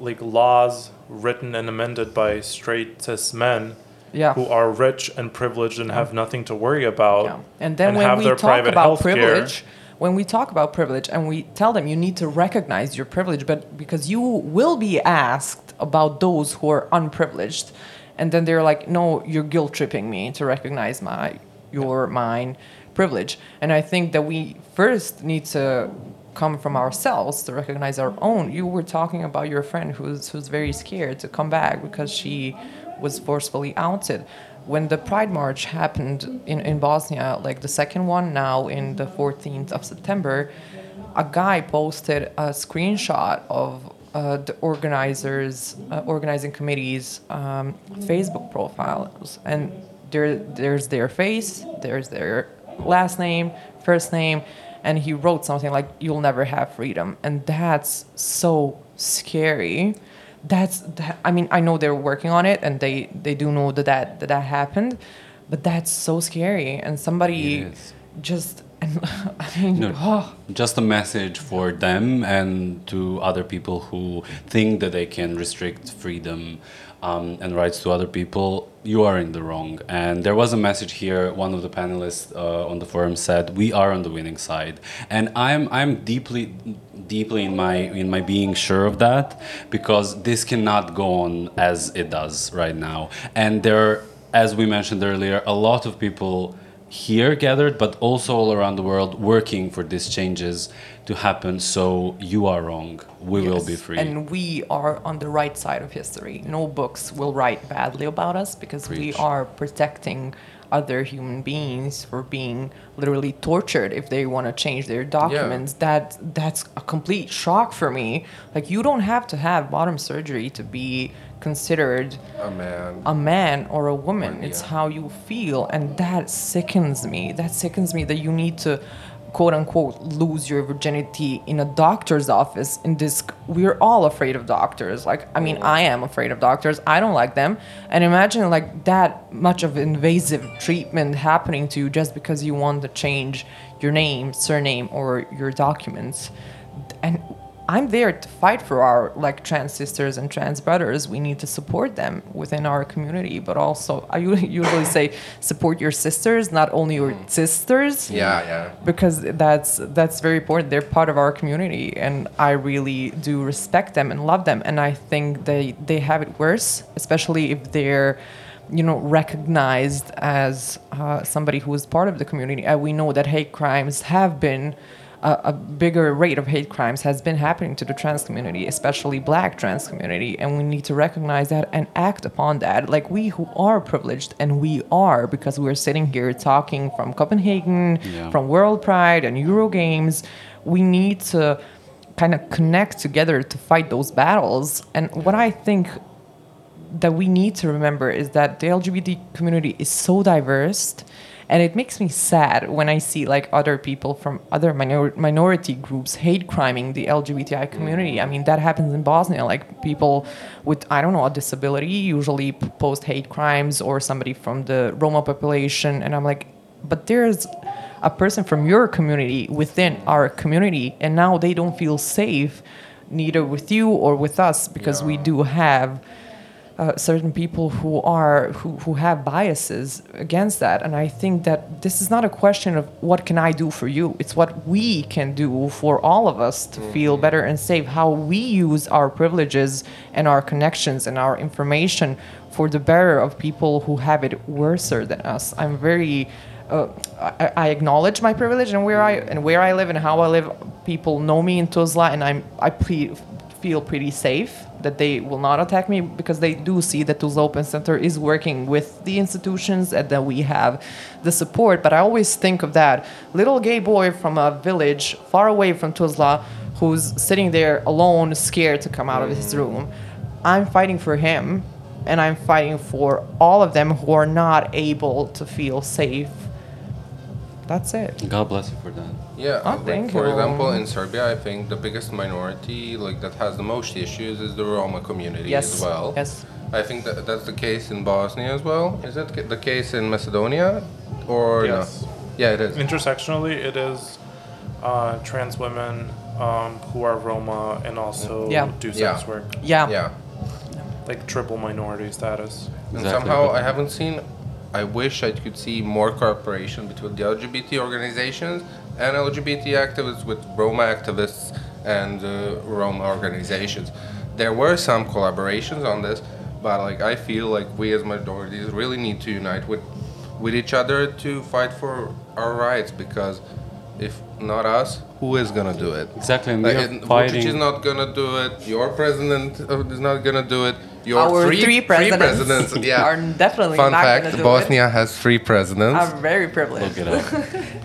like laws written and amended by straight cis men yeah. who are rich and privileged and have mm. nothing to worry about. Yeah. And then when have we their talk private about care. privilege, when we talk about privilege and we tell them you need to recognize your privilege, but because you will be asked about those who are unprivileged, and then they're like, no, you're guilt tripping me to recognize my, your, mine privilege. And I think that we first need to come from ourselves to recognize our own. You were talking about your friend who's who's very scared to come back because she was forcefully outed. When the Pride March happened in, in Bosnia, like the second one now in the 14th of September, a guy posted a screenshot of uh, the organizers, uh, organizing committee's um, Facebook profiles, and there, there's their face, there's their last name, first name, and he wrote something like "You'll never have freedom," and that's so scary. That's that, I mean I know they're working on it and they they do know that that that, that happened, but that's so scary. And somebody just and [laughs] I mean No, oh, just a message for them and to other people who think that they can restrict freedom um, and rights to other people. You are in the wrong. And there was a message here. One of the panelists uh, on the forum said, "We are on the winning side," and I'm I'm deeply deeply in my in my being sure of that because this cannot go on as it does right now. And there, as we mentioned earlier, a lot of people here gathered, but also all around the world working for these changes to happen. So you are wrong. We will be free. and we are on the right side of history. No books will write badly about us because we are protecting other human beings for being literally tortured if they want to change their documents that that's a complete shock for me like you don't have to have bottom surgery to be considered A man. a man or a woman. Or- It's how you feel, and that sickens me. That sickens me that you need to, quote unquote, lose your virginity in a doctor's office. In this, we're all afraid of doctors. Like, I mean, mm-hmm. I am afraid of doctors. I don't like them. And imagine like that much of invasive treatment happening to you just because you want to change your name, surname, or your documents. And I'm there to fight for our like trans sisters and trans brothers. We need to support them within our community, but also I [laughs] usually say support your sisters, not only your sisters. Yeah, yeah. Because that's that's very important. They're part of our community, and I really do respect them and love them. And I think they they have it worse, especially if they're you know recognized as uh, somebody who is part of the community. And we know that hate crimes have been a, a bigger rate of hate crimes has been happening to the trans community, especially black trans community, and we need to recognize that and act upon that. Like we who are privileged, and we are because we're sitting here talking from Copenhagen, Yeah. from World Pride and Euro Games, we need to kind of connect together to fight those battles. And what I think that we need to remember is that the LGBT community is so diverse and it makes me sad when I see like other people from other minor- minority groups hate criming the LGBTI community. I mean that happens in Bosnia. Like people with I don't know a disability usually post hate crimes or somebody from the Roma population. And I'm like but there's a person from your community within our community and now they don't feel safe neither with you or with us because we do have uh, certain people who are who, who have biases against that. And i think that this is not a question of what can i do for you. It's what we can do for all of us to feel better and safe. How we use our privileges and our connections and our information for the better of people who have it worser than us. I'm very uh, I, I acknowledge my privilege and where I and where I live and how I live. People know me in Tuzla, and I'm I pre- feel pretty safe that they will not attack me because they do see that Tuzla Open Center is working with the institutions and that we have the support. But I always think of that little gay boy from a village far away from Tuzla who's sitting there alone, scared to come out of his room. I'm fighting for him, and I'm fighting for all of them who are not able to feel safe. That's it. God bless you for that. Yeah, Oh, like, thank for you. example, in Serbia, I think the biggest minority like that has the most issues is the Roma community Yes. as well. Yes. I think that that's the case in Bosnia as well. Is that the case in Macedonia, or Yes. no? Yeah, it is. Intersectionally, it is uh, trans women um, who are Roma and also Yeah. do sex Yeah. work, Yeah. Yeah. like triple minority status. And Exactly, somehow I haven't seen. I wish I could see more cooperation between the LGBT organizations and LGBT activists with Roma activists and uh, Roma organizations. There were some collaborations on this, but like I feel like we as minorities really need to unite with with each other to fight for our rights because if not us, who is gonna do it? Exactly, and Like, Vucic is not gonna do it. Your president uh, is not gonna do it. Your Our three, three presidents presidents, [laughs] yeah. are definitely Fun not fact: gonna do Bosnia has three presidents. I'm very privileged. Look it up.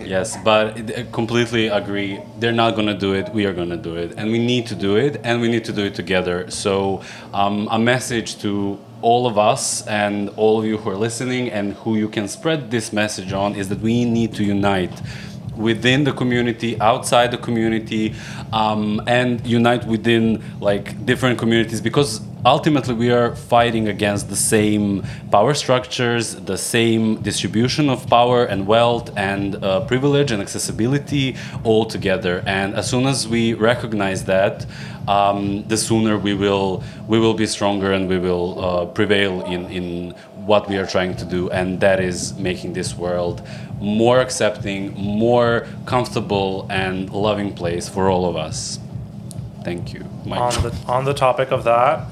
[laughs] yes, but I completely agree. They're not gonna do it. We are gonna do it, and we need to do it, and we need to do it together. So, um, a message to all of us and all of you who are listening and who you can spread this message on is that we need to unite within the community, outside the community, um, and unite within like different communities because ultimately we are fighting against the same power structures, the same distribution of power and wealth and uh, privilege and accessibility all together. And as soon as we recognize that, um, the sooner we will we will be stronger and we will uh, prevail in in what we are trying to do, and that is making this world more accepting, more comfortable, and loving place for all of us. Thank you. On the on the topic of that,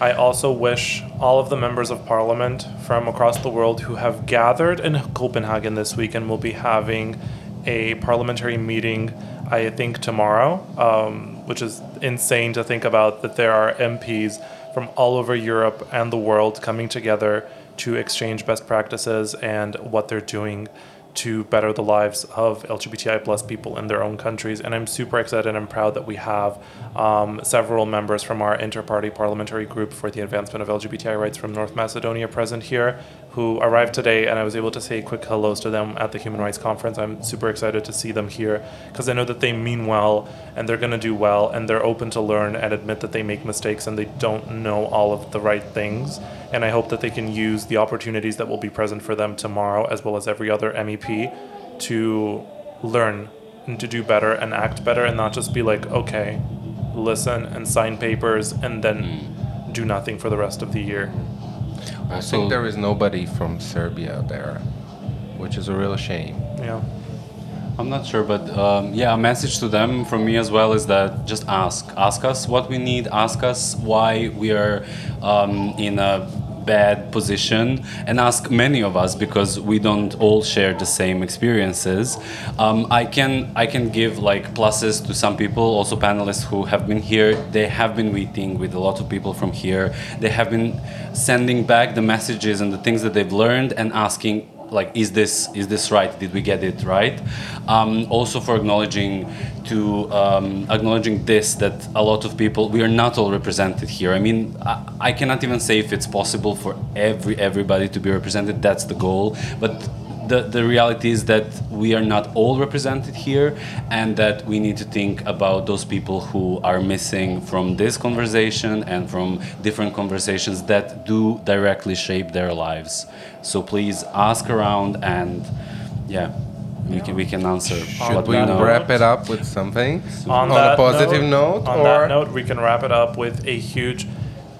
I also wish all of the members of parliament from across the world who have gathered in Copenhagen this week and will be having a parliamentary meeting, I think tomorrow, um, which is insane to think about that there are MPs from all over Europe and the world coming together to exchange best practices and what they're doing to better the lives of LGBTI plus people in their own countries. And I'm super excited and proud that we have um, several members from our inter-party parliamentary group for the advancement of LGBTI rights from North Macedonia present here, who arrived today, and I was able to say quick hellos to them at the Human Rights Conference. I'm super excited to see them here because I know that they mean well and they're going to do well and they're open to learn and admit that they make mistakes and they don't know all of the right things. And I hope that they can use the opportunities that will be present for them tomorrow, as well as every other MEP, to learn and to do better and act better and not just be like, okay, listen and sign papers and then mm. do nothing for the rest of the year. I think there is nobody from Serbia there, which is a real shame. Yeah. I'm not sure, but um, yeah, a message to them from me as well is that just ask. Ask us what we need, ask us why we are um, in a bad position, and ask many of us because we don't all share the same experiences. Um, I can I can give like pluses to some people, also panelists who have been here. They have been meeting with a lot of people from here. They have been sending back the messages and the things that they've learned and asking like is this is this right? Did we get it right? Um, also for acknowledging to um, acknowledging this that a lot of people we are not all represented here. I mean I, I cannot even say if it's possible for every everybody to be represented. That's the goal. But the, the reality is that we are not all represented here and that we need to think about those people who are missing from this conversation and from different conversations that do directly shape their lives. So please ask around and yeah we can we can answer. Should we we know. wrap it up with something? On, a that positive note, on or that note, we can wrap it up with a huge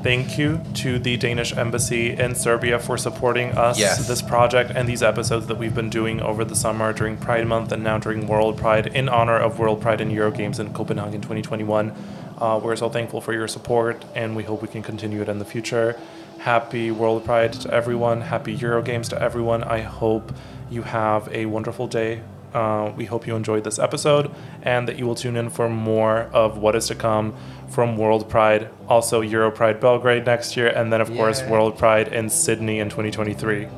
thank you to the Danish embassy in Serbia for supporting us, Yes. this project, and these episodes that we've been doing over the summer during Pride Month and now during World Pride in honor of World Pride and Euro Games in Copenhagen 2021. Uh, we're so thankful for your support, and we hope we can continue it in the future. Happy World Pride to everyone. Happy Euro Games to everyone. I hope you have a wonderful day. Uh, we hope you enjoyed this episode and that you will tune in for more of what is to come from World Pride, also Euro Pride Belgrade next year, and then, of course, World Pride in Sydney in 2023.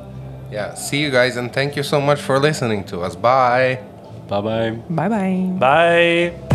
yeah. See you guys, and thank you so much for listening to us. Bye. bye bye Bye bye. Bye.